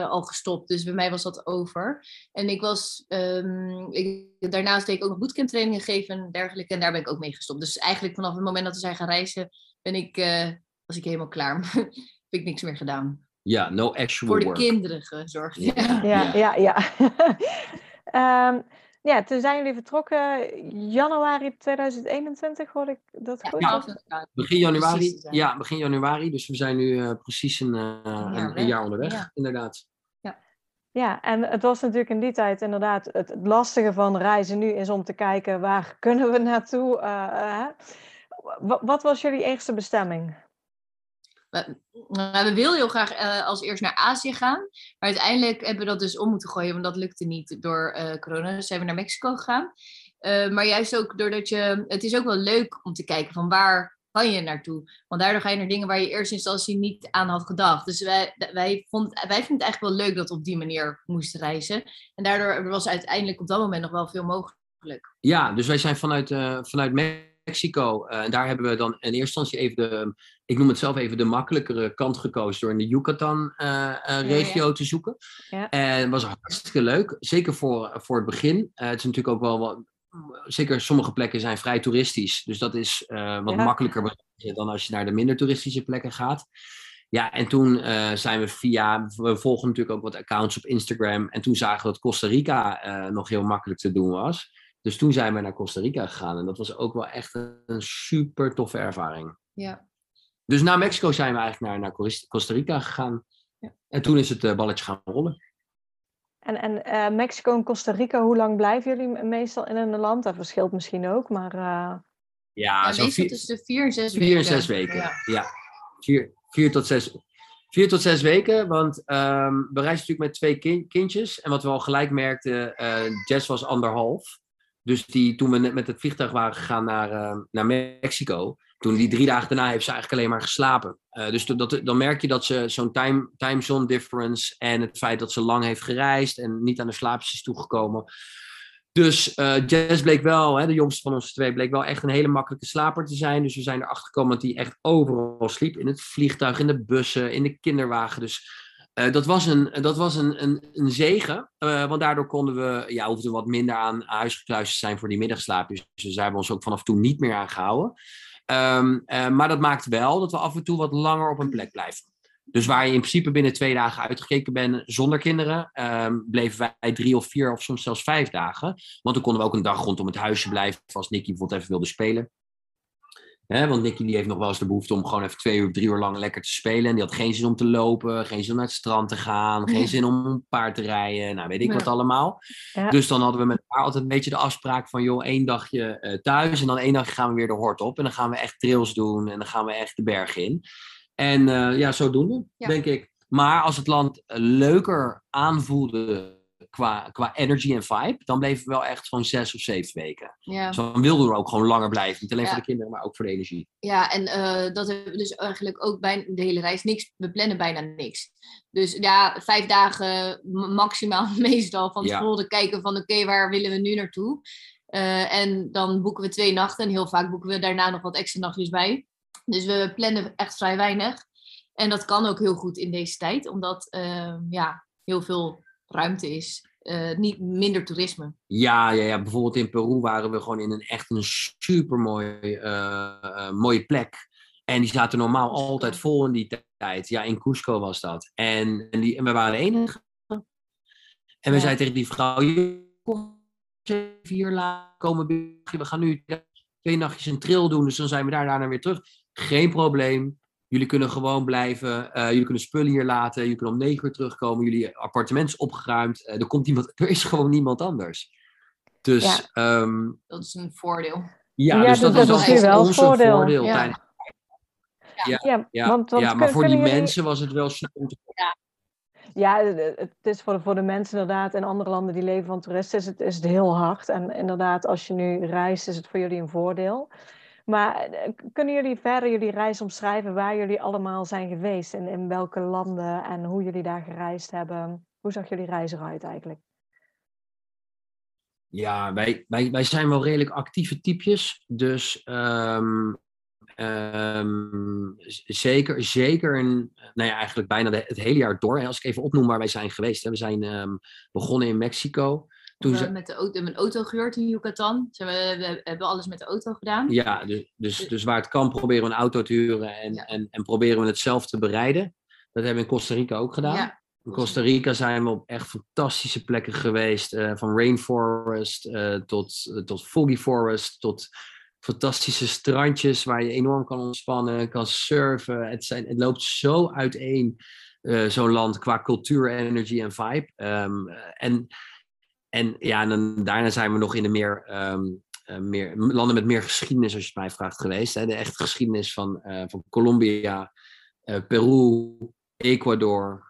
al gestopt. Dus bij mij was dat over. En ik was, um, ik, daarnaast deed ik ook nog bootcamp trainingen geven en dergelijke. En daar ben ik ook mee gestopt. Dus eigenlijk vanaf het moment dat we zijn gaan reizen, ben ik, was ik helemaal klaar. heb ik niks meer gedaan. Ja, no actual Voor de work. kinderen gezorgd. Ja. Ja. Ja, ja, ja. um, ja, toen zijn jullie vertrokken januari 2021, hoorde ik dat goed? Ja, begin januari. Ja. Ja, begin januari. Dus we zijn nu uh, precies een, uh, een, jaar een, jaar onderweg, Ja. inderdaad. Ja, en het was natuurlijk in die tijd inderdaad het, lastige van reizen nu is om te kijken waar kunnen we naartoe. Uh, wat was jullie eerste bestemming? We, nou, we wilden heel graag uh, als eerst naar Azië gaan. Maar uiteindelijk hebben we dat dus om moeten gooien, want dat lukte niet door uh, corona. Dus zijn we naar Mexico gegaan. Uh, maar juist ook doordat je. Het is ook wel leuk om te kijken van waar kan je naartoe. Want daardoor ga je naar dingen waar je in eerste instantie niet aan had gedacht. Dus wij, wij, vond, wij vinden het eigenlijk wel leuk dat we op die manier moesten reizen. En daardoor was uiteindelijk op dat moment nog wel veel mogelijk. Ja, dus wij zijn vanuit, vanuit Mexico. En uh, daar hebben we dan in eerste instantie even de, ik noem het zelf even de makkelijkere kant gekozen door in de Yucatan-regio uh, ja, ja. te zoeken. Ja. En het was hartstikke leuk, zeker voor, voor het begin. Uh, het is natuurlijk ook wel wat, zeker sommige plekken zijn vrij toeristisch, dus dat is uh, wat makkelijker dan als je naar de minder toeristische plekken gaat. Ja, en toen zijn we via, we volgen natuurlijk ook wat accounts op Instagram. En toen zagen we dat Costa Rica nog heel makkelijk te doen was. Dus toen zijn we naar Costa Rica gegaan. En dat was ook wel echt een super toffe ervaring. Ja. Dus na Mexico zijn we eigenlijk naar, Costa Rica gegaan. Ja. En toen is het eh, balletje gaan rollen. En, en eh, Mexico en Costa Rica, hoe lang blijven jullie me- meestal in een land? Dat verschilt misschien ook, maar eh, Ja, Ja, zo meestal vier, tussen de vier en zes vier weken. en zes weken. Ja. Ja, Vier, vier, tot zes, vier tot zes weken. Want ehm, we reizen natuurlijk met twee kin- kindjes. En wat we al gelijk merkten, eh Jess was anderhalf. Dus die, toen we net met het vliegtuig waren gegaan naar, eh, naar Mexico, toen die drie dagen daarna heeft ze eigenlijk alleen maar geslapen. Eh, dus dat, dan merk je dat ze zo'n time, time zone difference en het feit dat ze lang heeft gereisd en niet aan de slaapjes is toegekomen. Dus eh Jess bleek wel, hè, de jongste van ons twee, bleek wel echt een hele makkelijke slaper te zijn. Dus we zijn erachter gekomen dat hij echt overal sliep. In het vliegtuig, in de bussen, in de kinderwagen. Dus eh, dat was een, dat was een, een, een zegen. eh, want daardoor konden we, ja, hoefden we wat minder aan huis gekluisterd te zijn voor die middagslaapjes. Dus daar hebben we ons ook vanaf toen niet meer aan gehouden. Ehm, eh, maar dat maakt wel dat we af en toe wat langer op een plek blijven. Dus waar je in principe binnen twee dagen uitgekeken bent zonder kinderen, ehm, bleven wij drie of vier of soms zelfs vijf dagen. Want dan konden we ook een dag rondom het huisje blijven als Nicky bijvoorbeeld even wilde spelen. Want Nicky die heeft nog wel eens de behoefte om gewoon even twee uur, drie uur lang lekker te spelen. En die had geen zin om te lopen, geen zin om naar het strand te gaan, geen zin om een paard te rijden. Nou, weet ik Ja. wat allemaal. Ja. Dus dan hadden we met haar altijd een beetje de afspraak van, joh, één dagje eh, thuis en dan één dagje gaan we weer de hort op. En dan gaan we echt trails doen en dan gaan we echt de berg in. En eh, ja, zodoende, Ja. denk ik. Maar als het land eh, leuker aanvoelde qua, qua energy en vibe, dan bleven we wel echt gewoon zes of zeven weken. Ja. Dus dan wilden we ook gewoon langer blijven. Niet alleen Ja. voor de kinderen, maar ook voor de energie. Ja, en eh, dat hebben we dus eigenlijk ook bij de hele reis niks. We plannen bijna niks. Dus ja, vijf dagen maximaal meestal van Ja. tevoren kijken van oké, waar willen we nu naartoe? Eh, en dan boeken we twee nachten en heel vaak boeken we daarna nog wat extra nachtjes bij. Dus we plannen echt vrij weinig. En dat kan ook heel goed in deze tijd, omdat eh, ja, heel veel ruimte is. Eh, niet minder toerisme. Ja, ja, ja, bijvoorbeeld in Peru waren we gewoon in een echt een super mooi, mooie plek. En die zaten normaal altijd vol in die tijd. Ja, in Cusco was dat. En, en, die, en we waren de enige. En we Ja. zeiden tegen die vrouw, "Je hier laten komen. binnen. We gaan nu twee nachtjes een trail doen, dus dan zijn we daar daarna weer terug. Geen probleem. Jullie kunnen gewoon blijven. eh, jullie kunnen spullen hier laten. Jullie kunnen om negen uur terugkomen. Jullie appartement is opgeruimd. Eh, er, komt iemand, er is gewoon niemand anders. Dus Ja. ja, Dat is een voordeel. ja, Ja, dus dat- dat, dat is echt wel ons voordeel. voordeel. Ja. tijdens- ja, ja, want, want ja, maar kun- voor die jullie- mensen was het wel snel Ja, het het is voor de, voor de mensen inderdaad in andere landen die leven van toeristen is het, is het heel hard. En inderdaad, als je nu reist, is het voor jullie een voordeel. Maar eh, kunnen jullie verder jullie reis omschrijven waar jullie allemaal zijn geweest? En in welke landen en hoe jullie daar gereisd hebben? Hoe zag jullie reis eruit eigenlijk? Ja, wij, wij, wij zijn wel redelijk actieve types. Dus ehm, ehm, zeker, zeker een, nou ja, eigenlijk bijna het hele jaar door. Als ik even opnoem waar wij zijn geweest. We zijn ehm, begonnen in Mexico. Toen we ze- hebben met de auto, een auto gehuurd in Yucatan. Zijn we, we hebben alles met de auto gedaan. ja, dus, dus, dus waar het kan proberen we een auto te huren en, Ja. en, en proberen we het zelf te bereiden. Dat hebben we in Costa Rica ook gedaan. Ja, In Costa Rica zijn we op echt fantastische plekken geweest. eh, van rainforest eh, tot, eh, tot foggy forest, tot fantastische strandjes waar je enorm kan ontspannen, kan surfen. Het, zijn, het loopt zo uiteen, eh, zo'n land, qua cultuur, energy en vibe. Ehm, en, en ja, en dan, daarna zijn we nog in de meer, ehm, eh, meer landen met meer geschiedenis, als je het mij vraagt, geweest. Hè? De echte geschiedenis van, eh, van Colombia, eh, Peru, Ecuador,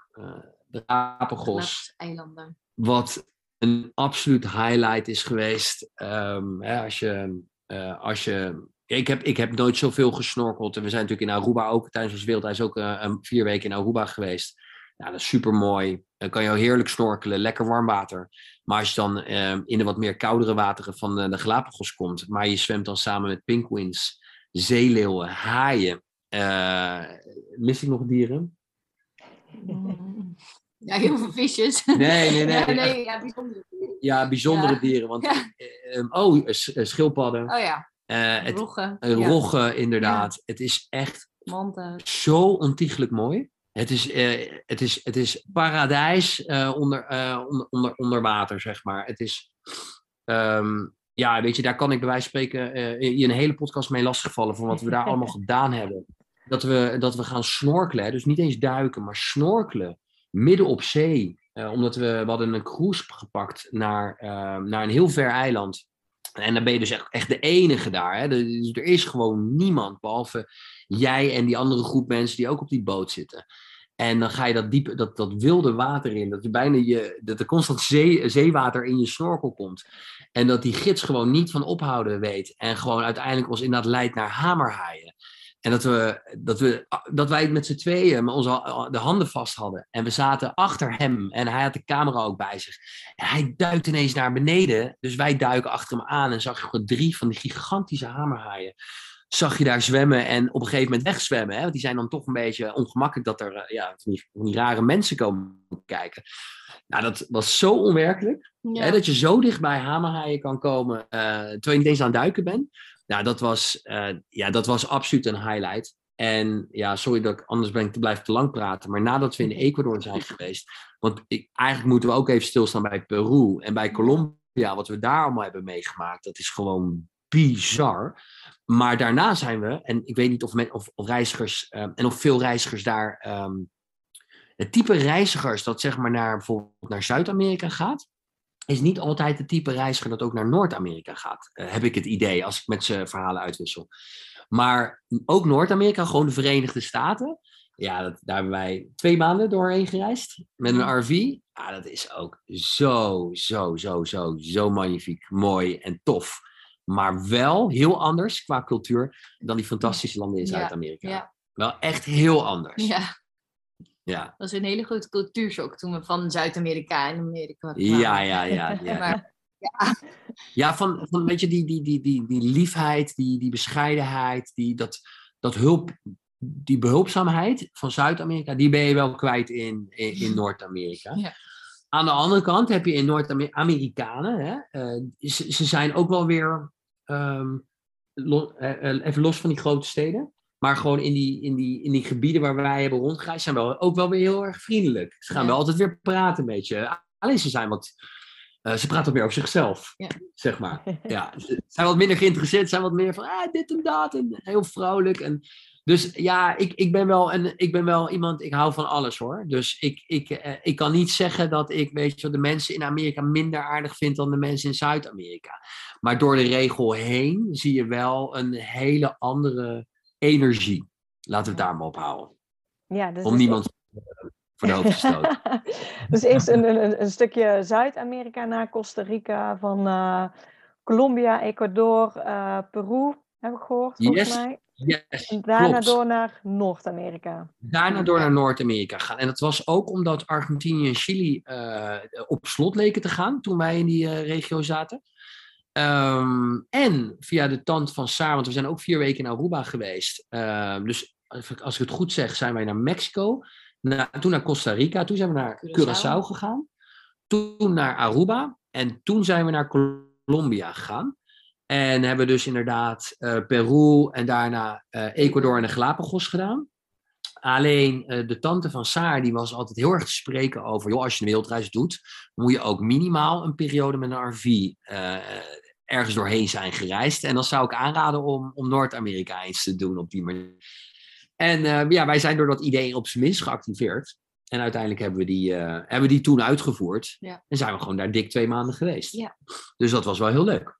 de Galapagos. Eilanden. Wat een absoluut highlight is geweest. Ehm, hè, als je, als je ik, heb, ik heb nooit zoveel gesnorkeld. En we zijn natuurlijk in Aruba ook tijdens ons wereldreis ook vier weken in Aruba geweest. Ja, dat is super mooi. Dan kan je heerlijk snorkelen, lekker warm water. Maar als je dan ehm, in de wat meer koudere wateren van eh, de Galapagos komt, maar je zwemt dan samen met pinguïns, zeeleeuwen, haaien. eh, mis ik nog dieren? Ja, heel veel visjes. Nee, nee, nee. Ja, nee, ja, bijzonder. Ja, bijzondere Ja. dieren. Want, Ja. eh, ehm, oh, eh, schildpadden. Oh ja, het, roggen. roggen, inderdaad. Het is echt zo ontiegelijk mooi. Het is, eh, het is, het is paradijs eh, onder, eh, onder, onder, onder water, zeg maar. Het is, ehm, ja, weet je, daar kan ik bij wijze van spreken je een hele podcast mee lastigvallen van wat we daar allemaal gedaan hebben. Dat we, dat we gaan snorkelen, dus niet eens duiken, maar snorkelen midden op zee. Omdat we, we hadden een cruise gepakt naar, uh, naar een heel ver eiland. En dan ben je dus echt, echt de enige daar. Hè? Er is gewoon niemand, behalve jij en die andere groep mensen die ook op die boot zitten. En dan ga je dat diepe, dat, dat wilde water in. Dat, je bijna je, dat er constant zee, zeewater in je snorkel komt. En dat die gids gewoon niet van ophouden weet. En gewoon uiteindelijk ons inderdaad leidt naar hamerhaaien. En dat, we, dat, we, dat wij met z'n tweeën onze, de handen vast hadden. En we zaten achter hem. En hij had de camera ook bij zich. En hij duikt ineens naar beneden. Dus wij duiken achter hem aan. En zag je drie van die gigantische hamerhaaien zag je daar zwemmen en op een gegeven moment wegzwemmen. Hè? Want die zijn dan toch een beetje ongemakkelijk dat er uh, ja, van, die, van die rare mensen komen kijken. Nou, dat was zo onwerkelijk. Ja. Hè, dat je zo dicht bij hamerhaaien kan komen uh, terwijl je niet eens aan het duiken bent. Nou, dat was, uh, ja, dat was absoluut een highlight. En ja, sorry dat ik anders ben ik te blijven te lang praten. Maar nadat we in Ecuador zijn geweest. Want ik, eigenlijk moeten we ook even stilstaan bij Peru en bij Colombia. Wat we daar allemaal hebben meegemaakt. Dat is gewoon bizar. Maar daarna zijn we, en ik weet niet of, men, of, of reizigers, uh, en of veel reizigers daar, um, het type reizigers dat zeg maar naar bijvoorbeeld naar Zuid-Amerika gaat, is niet altijd het type reiziger dat ook naar Noord-Amerika gaat. Uh, heb ik het idee als ik met ze verhalen uitwissel. Maar ook Noord-Amerika, gewoon de Verenigde Staten. Ja, dat, daar hebben wij twee maanden doorheen gereisd met een RV. Ja, dat is ook zo, zo, zo, zo, zo magnifiek, mooi en tof. Maar wel heel anders qua cultuur dan die fantastische landen in Zuid-Amerika. Ja. Wel echt heel anders. Ja. Ja. Dat was een hele grote cultuurshock toen we van Zuid-Amerika en Amerika kwamen. Ja, ja, ja. ja. maar, ja. ja, van, van weet je, die, die, die, die, die liefheid, die, die bescheidenheid, die, dat, dat hulp, die behulpzaamheid van Zuid-Amerika, die ben je wel kwijt in, in, in Noord-Amerika. Ja. Aan de andere kant heb je in Noord-Amerikanen, uh, ze, ze zijn ook wel weer Um, lo, uh, even los van die grote steden. Maar gewoon in die, in, die, in die gebieden waar wij hebben rondgereisd, zijn we ook wel weer heel erg vriendelijk. Ze gaan ja. wel altijd weer praten een beetje. Alleen ze zijn wat. Uh, ze praten meer over zichzelf, ja. zeg maar. Ja, ze zijn wat minder geïnteresseerd, zijn wat meer van ah, dit en dat. En heel vrolijk. En, dus ja, ik, ik, ben wel een, ik ben wel iemand, ik hou van alles hoor. Dus ik, ik, uh, ik kan niet zeggen dat ik weet je, de mensen in Amerika minder aardig vind dan de mensen in Zuid-Amerika. Maar door de regel heen zie je wel een hele andere energie. Laten we het daar maar op houden. Ja, dus Om niemand voor de hoofd te stoten. dus eerst een, een, een stukje Zuid-Amerika naar Costa Rica, van uh, Colombia, Ecuador, uh, Peru, heb ik gehoord volgens yes. mij. Yes, en daarna klopt. door naar Noord-Amerika. Daarna door naar Noord-Amerika gaan. En dat was ook omdat Argentinië en Chili uh, op slot leken te gaan toen wij in die uh, regio zaten. Um, en via de tand van Saar, want we zijn ook vier weken in Aruba geweest. Um, dus als ik het goed zeg, zijn wij naar Mexico. Na, toen naar Costa Rica. Toen zijn we naar Curaçao gegaan. Toen naar Aruba. En toen zijn we naar Colombia gegaan. En hebben dus inderdaad uh, Peru en daarna uh, Ecuador en de Galapagos gedaan. Alleen uh, de tante van Saar, die was altijd heel erg te spreken over, joh, als je een wereldreis doet, moet je ook minimaal een periode met een RV ergens doorheen zijn gereisd. En dan zou ik aanraden om, om Noord-Amerika eens te doen op die manier. En ja, wij zijn door dat idee op zijn minst geactiveerd. En uiteindelijk hebben we die, hebben we die toen uitgevoerd. Ja. En zijn we gewoon daar dik twee maanden geweest. Ja. Dus dat was wel heel leuk.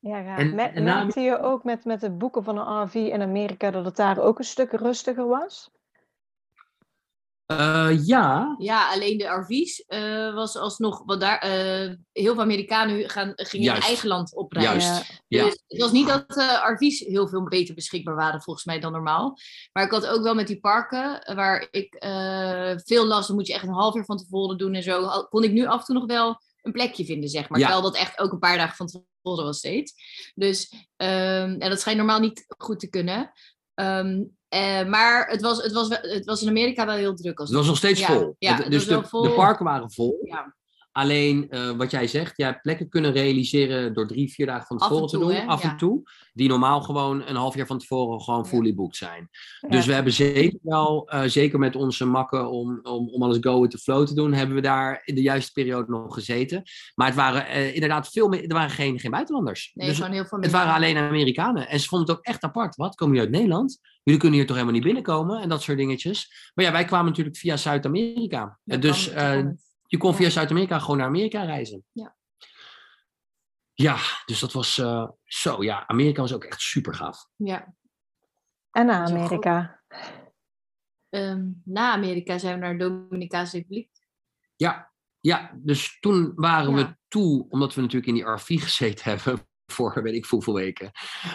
Ja. En, Mer en na... merkte je ook met, met het boeken van een RV in Amerika dat het daar ook een stuk rustiger was? Uh, ja. Ja, alleen de RV's uh, was alsnog, wat daar, uh, heel veel Amerikanen gaan, gingen Juist. in eigen land oprijden. Juist. Dus ja. het was niet dat de RV's heel veel beter beschikbaar waren volgens mij dan normaal. Maar ik had ook wel met die parken, waar ik veel las, dan moet je echt een half uur van tevoren doen en zo, kon ik nu af en toe nog wel een plekje vinden, zeg maar. Ja. Terwijl dat echt ook een paar dagen van tevoren was steeds. Dus, um, en dat schijnt normaal niet goed te kunnen. Um, uh, maar het was, het, was, het was in Amerika wel heel druk. Als het was nog steeds ja, vol. Ja, het, dus de, vol. de, parken waren vol. Ja. Alleen uh, wat jij zegt, jij hebt plekken kunnen realiseren door drie, vier dagen van tevoren te doen, hè? af Ja. en toe, die normaal gewoon een half jaar van tevoren gewoon fully booked zijn. Ja. Dus we hebben zeker wel, eh, zeker met onze makken om, om, om alles go with the flow te doen, hebben we daar in de juiste periode nog gezeten. Maar het waren eh, inderdaad veel meer, er waren geen, geen buitenlanders. Nee, dus gewoon heel veel het waren alleen Amerikanen. En ze vonden het ook echt apart. Wat, komen jullie uit Nederland? Jullie kunnen hier toch helemaal niet binnenkomen? En dat soort dingetjes. Maar ja, wij kwamen natuurlijk via Zuid-Amerika. Dus eh. Je kon Ja. via Zuid-Amerika gewoon naar Amerika reizen. Ja. Ja, dus dat was eh, zo. Ja, Amerika was ook echt super gaaf. Ja. En wel Amerika. Ehm, na Amerika zijn we naar de Dominicaanse Republiek. Ja, ja dus toen waren Ja. we toe, omdat we natuurlijk in die RV gezeten hebben voor weet ik hoeveel weken,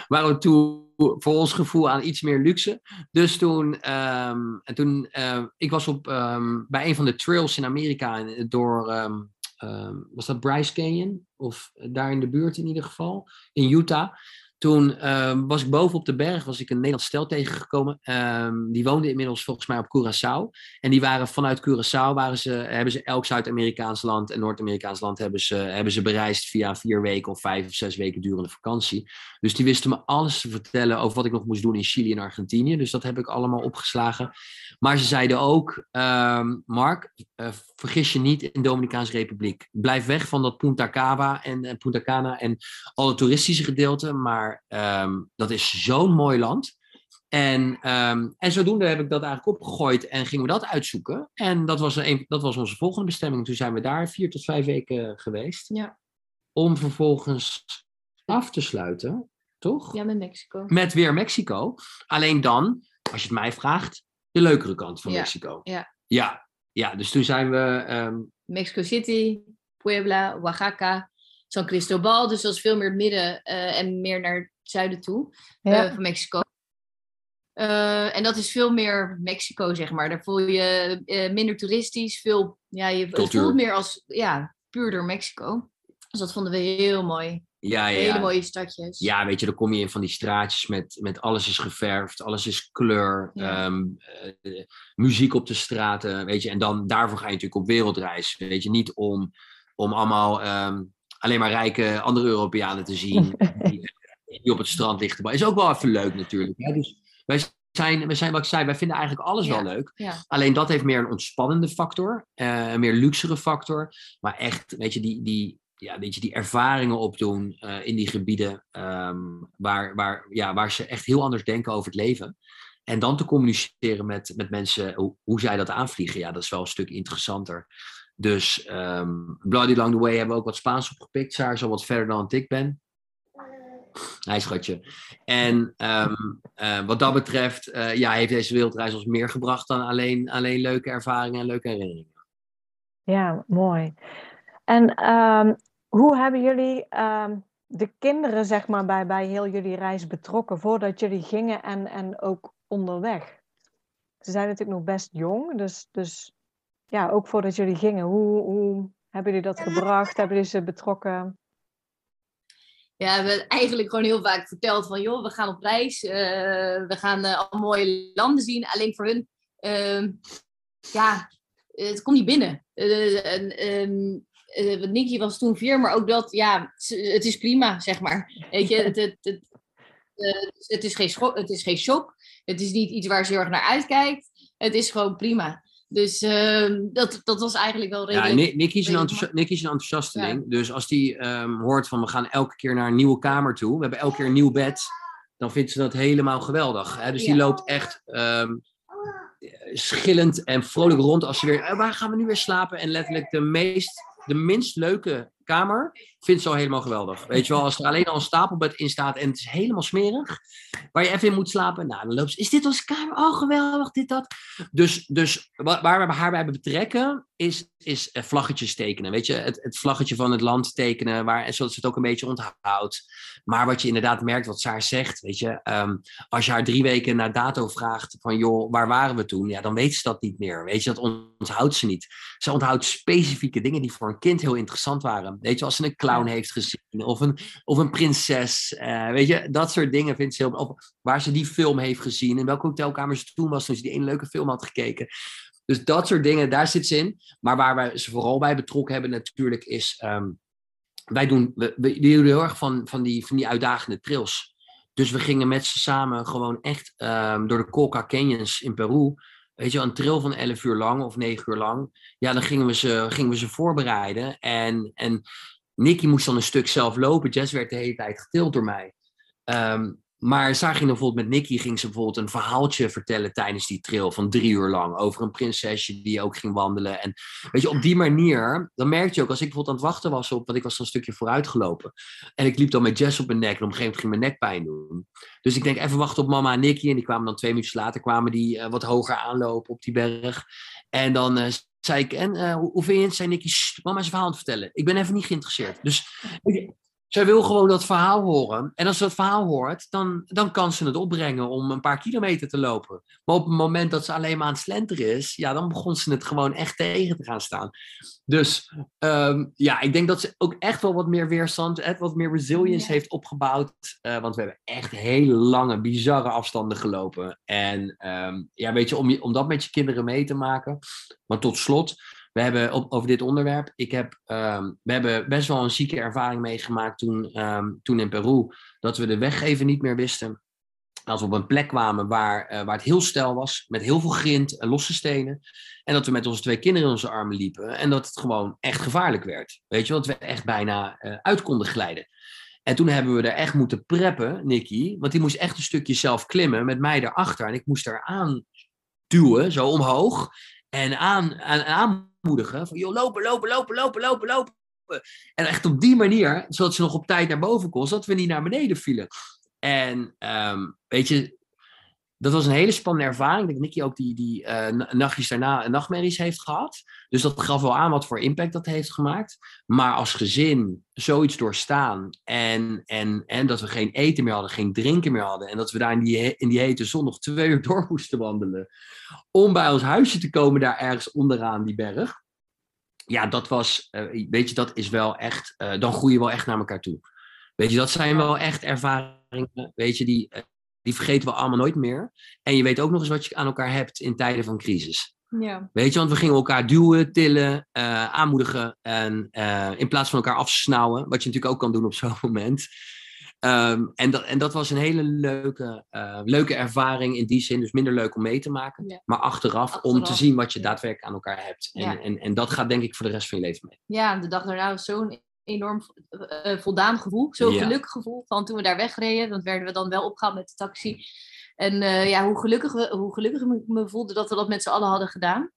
waren we toe voor ons gevoel aan iets meer luxe. Dus toen, ehm, en toen eh, ik was op, ehm, bij een van de trails in Amerika door, ehm, ehm, was dat Bryce Canyon? Of daar in de buurt in ieder geval, in Utah. Toen ehm, was ik boven op de berg, was ik een Nederlands stel tegengekomen. Ehm, die woonde inmiddels volgens mij op Curaçao. En die waren vanuit Curaçao, waren ze, hebben ze elk Zuid-Amerikaans land en Noord-Amerikaans land hebben ze, hebben ze bereisd via vier weken of vijf of zes weken durende vakantie. Dus die wisten me alles te vertellen over wat ik nog moest doen in Chili en Argentinië. Dus dat heb ik allemaal opgeslagen. Maar ze zeiden ook, ehm, Mark, eh, vergis je niet in de Dominicaanse Republiek. Blijf weg van dat Punta Cana en, en Punta Cana en alle toeristische gedeelten. Maar ehm, dat is zo'n mooi land. En, ehm, en zodoende heb ik dat eigenlijk opgegooid en gingen we dat uitzoeken. En dat was, een, dat was onze volgende bestemming. Toen zijn we daar vier tot vijf weken geweest. Ja. Om vervolgens af te sluiten, toch? Ja, met Mexico. Met weer Mexico. Alleen dan, als je het mij vraagt, de leukere kant van Ja, Mexico. ja. Ja, ja, dus toen zijn we. ehm, Mexico City, Puebla, Oaxaca, San Cristobal. Dus dat is veel meer het midden eh, en meer naar het zuiden toe Ja. eh, van Mexico. Eh, en dat is veel meer Mexico, zeg maar. Daar voel je eh, minder toeristisch, veel, ja, je, Cultuur. voelt meer als, ja, puurder Mexico. Dus dat vonden we heel mooi. ja, ja, Hele ja. mooie stadjes. Ja, weet je, dan kom je in van die straatjes met, met alles is geverfd, alles is kleur, Ja. ehm, eh, muziek op de straten, weet je. En dan daarvoor ga je natuurlijk op wereldreis, weet je. Niet om, om allemaal ehm, alleen maar rijke andere Europeanen te zien die, die op het strand ligt. Maar is ook wel even leuk natuurlijk. Hè? Dus wij zijn, wij zijn, wat ik zei, wij vinden eigenlijk alles wel leuk. Ja. Alleen dat heeft meer een ontspannende factor, eh, een meer luxere factor. Maar echt, weet je, die, die, ja, weet je, die ervaringen opdoen eh, in die gebieden ehm, waar, waar, ja, waar ze echt heel anders denken over het leven. En dan te communiceren met, met mensen hoe, hoe zij dat aanvliegen, ja, dat is wel een stuk interessanter. Dus ehm Bloody Along the Way hebben we ook wat Spaans opgepikt. Sarah is al wat verder dan ik ben. Hij schatje. En ehm, eh, wat dat betreft, eh, ja, heeft deze wereldreis ons meer gebracht dan alleen, alleen leuke ervaringen en leuke herinneringen. Ja, mooi. En ehm, hoe hebben jullie de kinderen, zeg maar, bij, bij heel jullie reis betrokken voordat jullie gingen en, en ook onderweg? Ze zijn natuurlijk nog best jong, dus, dus ja, ook voordat jullie gingen, hoe, hoe hebben jullie dat gebracht? Hebben jullie ze betrokken? Ja, we hebben eigenlijk gewoon heel vaak verteld van, joh, we gaan op reis. eh, we gaan eh, al mooie landen zien. Alleen voor hun, ehm, ja, het komt niet binnen. Eh, ehm, eh, Nicky was toen vier, maar ook dat, ja, het is prima, zeg maar. Weet je, het, het, het, het, is geen het is geen shock. Het is niet iets waar ze heel erg naar uitkijkt. Het is gewoon prima. Dus ehm, dat, dat was eigenlijk wel Ja, redelijk. Ni- Nicky is, een redelijk enthousi- Nicky is een enthousiasteling. Dus als die ehm, hoort van we gaan elke keer naar een nieuwe kamer toe. We hebben elke keer een nieuw bed. Dan vindt ze dat helemaal geweldig. Hè? Dus die Ja. loopt echt ehm, schillend en vrolijk rond als ze weer... "Eh, waar gaan we nu weer slapen? En letterlijk de, meest, de minst leuke kamer vindt ze al helemaal geweldig. Weet je wel, als er alleen al een stapelbed in staat en het is helemaal smerig. Waar je even in moet slapen. Nou, dan loopt ze... Is dit onze kamer? Oh, geweldig, dit, dat. Dus, dus wa- waar we haar bij betrekken is, is eh, vlaggetjes tekenen. Weet je, het, het vlaggetje van het land tekenen, waar, zodat ze het ook een beetje onthoudt. Maar wat je inderdaad merkt, wat Saar zegt, weet je, ehm, als je haar drie weken na dato vraagt van joh, waar waren we toen? Ja, dan weet ze dat niet meer. Weet je, dat onthoudt ze niet. Ze onthoudt specifieke dingen die voor een kind heel interessant waren. Weet je, als ze een clown heeft gezien of een, of een prinses. eh, weet je, dat soort dingen vindt ze heel... Of waar ze die film heeft gezien, in welke hotelkamer ze toen was toen ze die ene leuke film had gekeken. Dus dat soort dingen, daar zit ze in. Maar waar wij ze vooral bij betrokken hebben natuurlijk is... ehm, wij doen, we, we, we doen heel erg van, van, die, van die uitdagende trails. Dus we gingen met ze samen gewoon echt ehm, door de Colca Canyons in Peru. Weet je, een trail van 11 uur lang of 9 uur lang. Ja, dan gingen we ze, gingen we ze voorbereiden. En, en Nicky moest dan een stuk zelf lopen. Jess werd de hele tijd getild door mij. Ehm, maar Sarah ging dan bijvoorbeeld met Nicky ging ze bijvoorbeeld een verhaaltje vertellen tijdens die trail van drie uur lang. Over een prinsesje die ook ging wandelen. En weet je, op die manier, dan merkte je ook als ik bijvoorbeeld aan het wachten was op, want ik was een stukje vooruit gelopen. En ik liep dan met Jess op mijn nek en op een gegeven moment ging mijn nek pijn doen. Dus ik denk even wachten op mama en Nicky. En die kwamen dan twee minuten later, kwamen die eh, wat hoger aanlopen op die berg. En dan eh, zei ik, en eh, hoe, vind je het? Zei Nicky, "Sst, mama is een verhaal aan het vertellen. Ik ben even niet geïnteresseerd. Dus je, zij wil gewoon dat verhaal horen. En als ze dat verhaal hoort, dan, dan kan ze het opbrengen om een paar kilometer te lopen. Maar op het moment dat ze alleen maar aan het slenteren is, ja, dan begon ze het gewoon echt tegen te gaan staan. Dus ehm, ja, ik denk dat ze ook echt wel wat meer weerstand, echt wat meer resilience Ja. heeft opgebouwd. Eh, want we hebben echt hele lange, bizarre afstanden gelopen. En ehm, ja, weet je, om, je, om dat met je kinderen mee te maken. Maar tot slot, we hebben op, over dit onderwerp. Ik heb, ehm, we hebben best wel een zieke ervaring meegemaakt toen, ehm, toen in Peru. Dat we de weg even niet meer wisten. Als we op een plek kwamen waar, eh, waar het heel steil was, met heel veel grind en losse stenen. En dat we met onze twee kinderen in onze armen liepen. En dat het gewoon echt gevaarlijk werd. Weet je, dat we echt bijna eh, uit konden glijden. En toen hebben we er echt moeten preppen, Nicky. Want die moest echt een stukje zelf klimmen met mij erachter. En ik moest er aan duwen, zo omhoog. En aan, aan, aanmoedigen. Van, joh, lopen, lopen, lopen, lopen, lopen, lopen. En echt op die manier, zodat ze nog op tijd naar boven kon, zodat we niet naar beneden vielen. En ehm, weet je, dat was een hele spannende ervaring. Ik denk dat Nicky ook die, die eh, na- nachtjes daarna nachtmerries heeft gehad. Dus dat gaf wel aan wat voor impact dat heeft gemaakt. Maar als gezin zoiets doorstaan en, en, en dat we geen eten meer hadden, geen drinken meer hadden. En dat we daar in die, in die hete zon nog twee uur door moesten wandelen. Om bij ons huisje te komen daar ergens onderaan die berg. Ja, dat was, eh, weet je, dat is wel echt, eh, dan groei je wel echt naar elkaar toe. Weet je, dat zijn wel echt ervaringen, weet je, die, die vergeten we allemaal nooit meer. En je weet ook nog eens wat je aan elkaar hebt in tijden van crisis. Ja. Weet je, want we gingen elkaar duwen, tillen, eh, aanmoedigen. En eh, in plaats van elkaar afsnauwen, wat je natuurlijk ook kan doen op zo'n moment. Ehm, en, dat, en dat was een hele leuke, eh, leuke ervaring in die zin. Dus minder leuk om mee te maken. Ja. Maar achteraf, om te zien wat je daadwerkelijk aan elkaar hebt. En, Ja. en, en dat gaat denk ik voor de rest van je leven mee. ja, de dag daarna was zo'n enorm eh, eh, voldaan gevoel. Zo'n Ja. gelukkig gevoel van toen we daar wegreden. Want werden we dan wel opgehaald met de taxi. En eh, ja, hoe gelukkig, we, hoe gelukkig ik me voelde dat we dat met z'n allen hadden gedaan.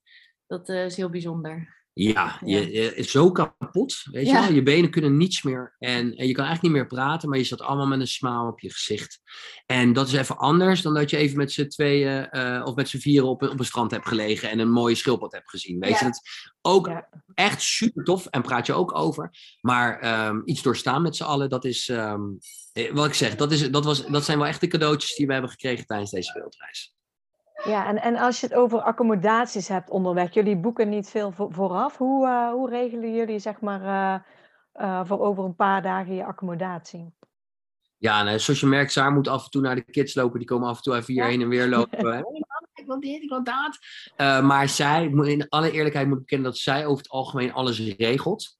Dat is heel bijzonder. Ja, Ja. Je, je is zo kapot. Weet je wel? Je benen kunnen niets meer. En, en je kan eigenlijk niet meer praten, maar je zat allemaal met een smile op je gezicht. En dat is even anders dan dat je even met z'n tweeën eh, of met z'n vieren op, een- op een strand hebt gelegen en een mooie schildpad hebt gezien. Weet Ja. je, dat is ook echt super tof en praat je ook over. Maar ehm, iets doorstaan met z'n allen, dat is, ehm, eh, wat ik zeg, dat, is, dat, was, dat zijn wel echt de cadeautjes die we hebben gekregen tijdens deze wereldreis. Ja, en, en als je het over accommodaties hebt onderweg, jullie boeken niet veel vo- vooraf. Hoe, eh, hoe regelen jullie zeg maar eh, eh, voor over een paar dagen je accommodatie? Ja, eh, zoals je merkt, Saar moet af en toe naar de kids lopen. Die komen af en toe even hier Ja. heen en weer lopen. Ik wil dit, ik wil dat. Maar zij, in alle eerlijkheid moet ik bekennen dat zij over het algemeen alles regelt.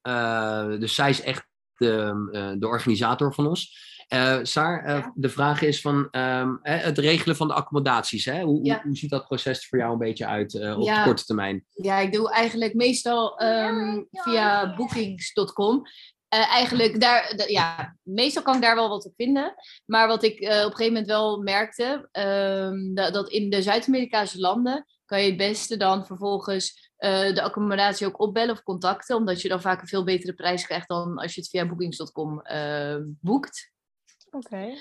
Dus zij is echt de, de organisator van ons. Eh Saar, eh, Ja. de vraag is van ehm, hè, het regelen van de accommodaties. Hè? Hoe, Ja. hoe, ziet dat proces voor jou een beetje uit eh, op de korte termijn? Ja, ik doe eigenlijk meestal ehm, via bookings.com. Eh, eigenlijk daar, da- ja, meestal kan ik daar wel wat op vinden. Maar wat ik eh, op een gegeven moment wel merkte, ehm, dat, dat in de Zuid-Amerikaanse landen kan je het beste dan vervolgens eh, de accommodatie ook opbellen of contacten. Omdat je dan vaak een veel betere prijs krijgt dan als je het via bookings.com boekt. Oké.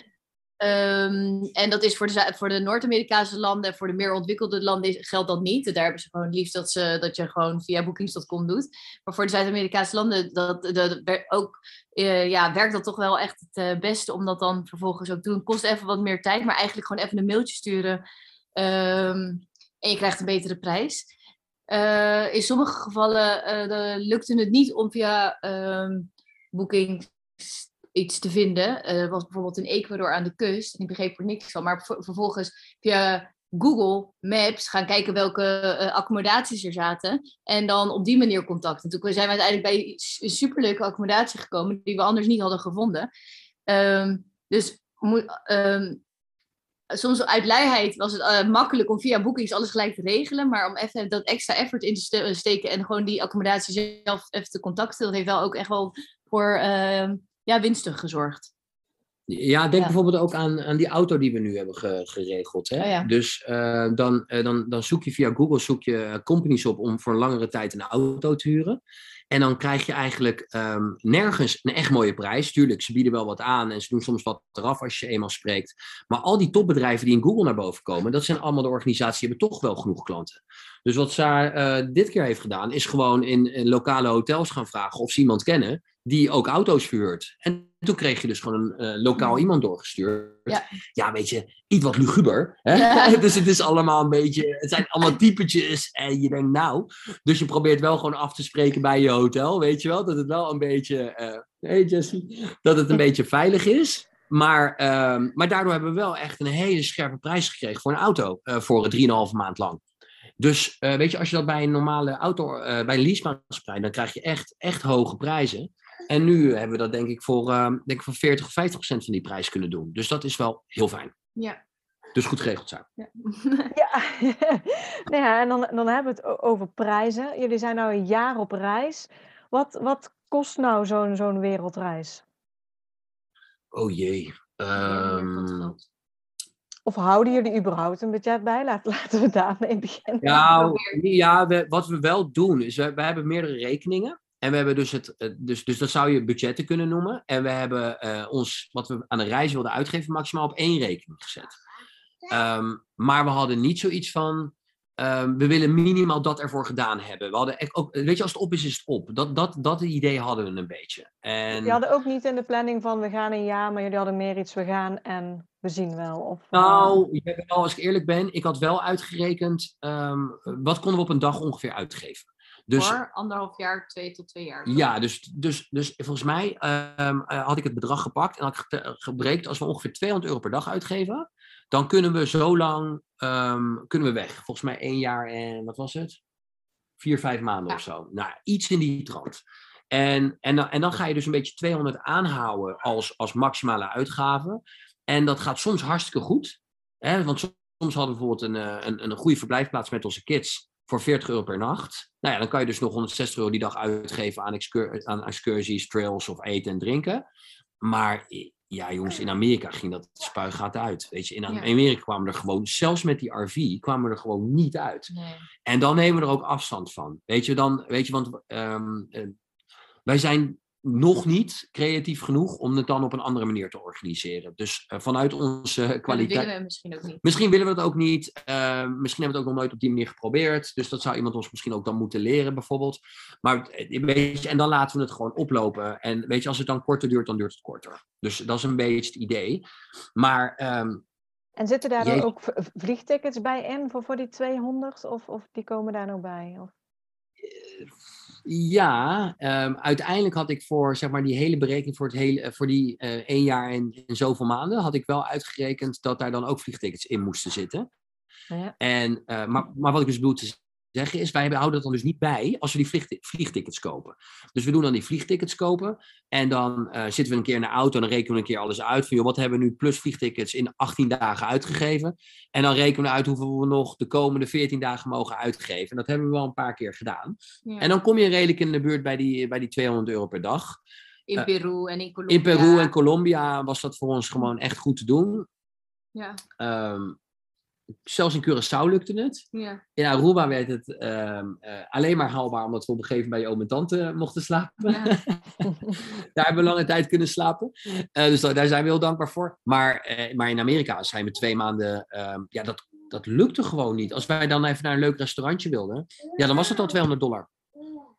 Ehm, en dat is voor de, voor de Noord-Amerikaanse landen en voor de meer ontwikkelde landen geldt dat niet. Daar hebben ze gewoon liefst dat, ze, dat je gewoon via bookings.com doet. Maar voor de Zuid-Amerikaanse landen dat, dat, ook, eh, ja, werkt dat toch wel echt het eh, beste om dat dan vervolgens ook te doen. Kost even wat meer tijd, maar eigenlijk gewoon even een mailtje sturen. Ehm, en je krijgt een betere prijs. Eh, in sommige gevallen lukte het niet om via ehm boekings iets te vinden. Eh was bijvoorbeeld in Ecuador aan de kust. Ik begreep er niks van. Maar ver- vervolgens via Google Maps gaan kijken welke eh, accommodaties er zaten. En dan op die manier contact. En toen zijn we uiteindelijk bij een superleuke accommodatie gekomen die we anders niet hadden gevonden. Ehm, dus ehm, soms uit luiheid was het uh, makkelijk om via bookings alles gelijk te regelen. Maar om even dat extra effort in te steken en gewoon die accommodatie zelf even te contacten, dat heeft wel ook echt wel voor uh, ja, winsten gezorgd. Ja, denk bijvoorbeeld ook aan, aan die auto die we nu hebben geregeld. Hè? Oh dus uh, dan, uh, dan, dan zoek je via Google zoek je companies op om voor een langere tijd een auto te huren. En dan krijg je eigenlijk um, nergens een echt mooie prijs. Tuurlijk, ze bieden wel wat aan en ze doen soms wat eraf als je eenmaal spreekt. Maar al die topbedrijven die in Google naar boven komen, dat zijn allemaal de organisaties die hebben toch wel genoeg klanten. Dus wat Saar uh, dit keer heeft gedaan, is gewoon in, in, lokale hotels gaan vragen of ze iemand kennen die ook auto's vuurt. En toen kreeg je dus gewoon een uh, lokaal iemand doorgestuurd. Ja. ja, weet je, iets wat luguber. Hè? Ja. dus het is allemaal een beetje, het zijn allemaal typetjes. En je denkt, nou, dus je probeert wel gewoon af te spreken bij je hotel, weet je wel, dat het wel een beetje, uh, hey Jessie, dat het een beetje veilig is. Maar, uh, maar daardoor hebben we wel echt een hele scherpe prijs gekregen voor een auto uh, voor 3,5 maand lang. Dus weet je, als je dat bij een normale auto, bij een leasemaatschappij, dan krijg je echt, echt hoge prijzen. En nu hebben we dat denk ik voor, uh, denk ik voor 40 of 50 procent van die prijs kunnen doen. Dus dat is wel heel fijn. Ja. Dus goed geregeld zijn. Ja, ja. nou ja en dan, dan hebben we het over prijzen. Jullie zijn nou een jaar op reis. Wat, wat kost nou zo'n zo'n wereldreis? Oh jee. Um, of houden jullie überhaupt een budget bij? Laten, laten we daarmee beginnen. Nou, ja, we, wat we wel doen, is we, we hebben meerdere rekeningen. En we hebben dus het, dus, dus dat zou je budgetten kunnen noemen. En we hebben uh, ons, wat we aan de reis wilden uitgeven, maximaal op één rekening gezet. Um, maar we hadden niet zoiets van, um, we willen minimaal dat ervoor gedaan hebben. We hadden ook, weet je, als het op is, is het op. Dat, dat, dat idee hadden we een beetje. En... Jullie hadden ook niet in de planning van, we gaan een jaar, maar jullie hadden meer iets, we gaan en we zien wel. Of, nou, als ik eerlijk ben, ik had wel uitgerekend, um, wat konden we op een dag ongeveer uitgeven. Dus, voor anderhalf jaar, twee tot twee jaar. Ja, dus, dus, dus volgens mij um, had ik het bedrag gepakt en had ik gebreekt als we ongeveer 200 euro per dag uitgeven, dan kunnen we zo lang um, kunnen we weg. Volgens mij één jaar en wat was het? Vier, vijf maanden ja. of zo. Nou, iets in die trant. En, en, dan, en dan ga je dus een beetje 200 aanhouden als, als maximale uitgave. En dat gaat soms hartstikke goed. Hè? Want soms hadden we bijvoorbeeld een, een, een goede verblijfplaats met onze kids voor 40 euro per nacht. Nou ja, dan kan je dus nog 160 euro die dag uitgeven aan, aan excursies, trails of eten en drinken. Maar ja, jongens, in Amerika ging dat spuigaat uit. Weet je, in Amerika kwamen er gewoon, zelfs met die RV, kwamen we er gewoon niet uit. Nee. En dan nemen we er ook afstand van. Weet je, dan, weet je, want um, uh, wij zijn nog niet creatief genoeg om het dan op een andere manier te organiseren. Dus uh, vanuit onze kwaliteit. willen we misschien ook niet. Misschien willen we het ook niet. Uh, misschien hebben we het ook nog nooit op die manier geprobeerd. Dus dat zou iemand ons misschien ook dan moeten leren, bijvoorbeeld. Maar weet je, en dan laten we het gewoon oplopen. En weet je, als het dan korter duurt, dan duurt het korter. Dus dat is een beetje het idee. Maar. Um, en zitten daar dan ook vliegtickets bij in voor, voor die 200? Of, of die komen daar nog bij? Of? Ja, um, uiteindelijk had ik voor zeg maar, die hele berekening voor, het hele, voor die uh, één jaar en, en, zoveel maanden, had ik wel uitgerekend dat daar dan ook vliegtickets in moesten zitten. Ja. En, uh, maar, maar wat ik dus bedoel te zeggen is, wij houden dat dan dus niet bij als we die vlieg, vliegtickets kopen. Dus we doen dan die vliegtickets kopen en dan uh, zitten we een keer in de auto en dan rekenen we een keer alles uit van, joh, wat hebben we nu plus vliegtickets in 18 dagen uitgegeven? En dan rekenen we uit hoeveel we nog de komende 14 dagen mogen uitgeven. En dat hebben we wel een paar keer gedaan. Ja. En dan kom je redelijk in de buurt bij die, bij die 200 euro per dag. In Peru en in Colombia. In Peru en Colombia was dat voor ons gewoon echt goed te doen. Ja. Um, zelfs in Curaçao lukte het. Ja. In Aruba werd het um, uh, alleen maar haalbaar omdat we op een gegeven moment bij oom en tante mochten slapen. Ja. daar hebben we lange tijd kunnen slapen. Uh, dus daar zijn we heel dankbaar voor. Maar, uh, maar in Amerika zijn we twee maanden, um, ja, dat, dat lukte gewoon niet. Als wij dan even naar een leuk restaurantje wilden, ja, dan was het al 200 dollar.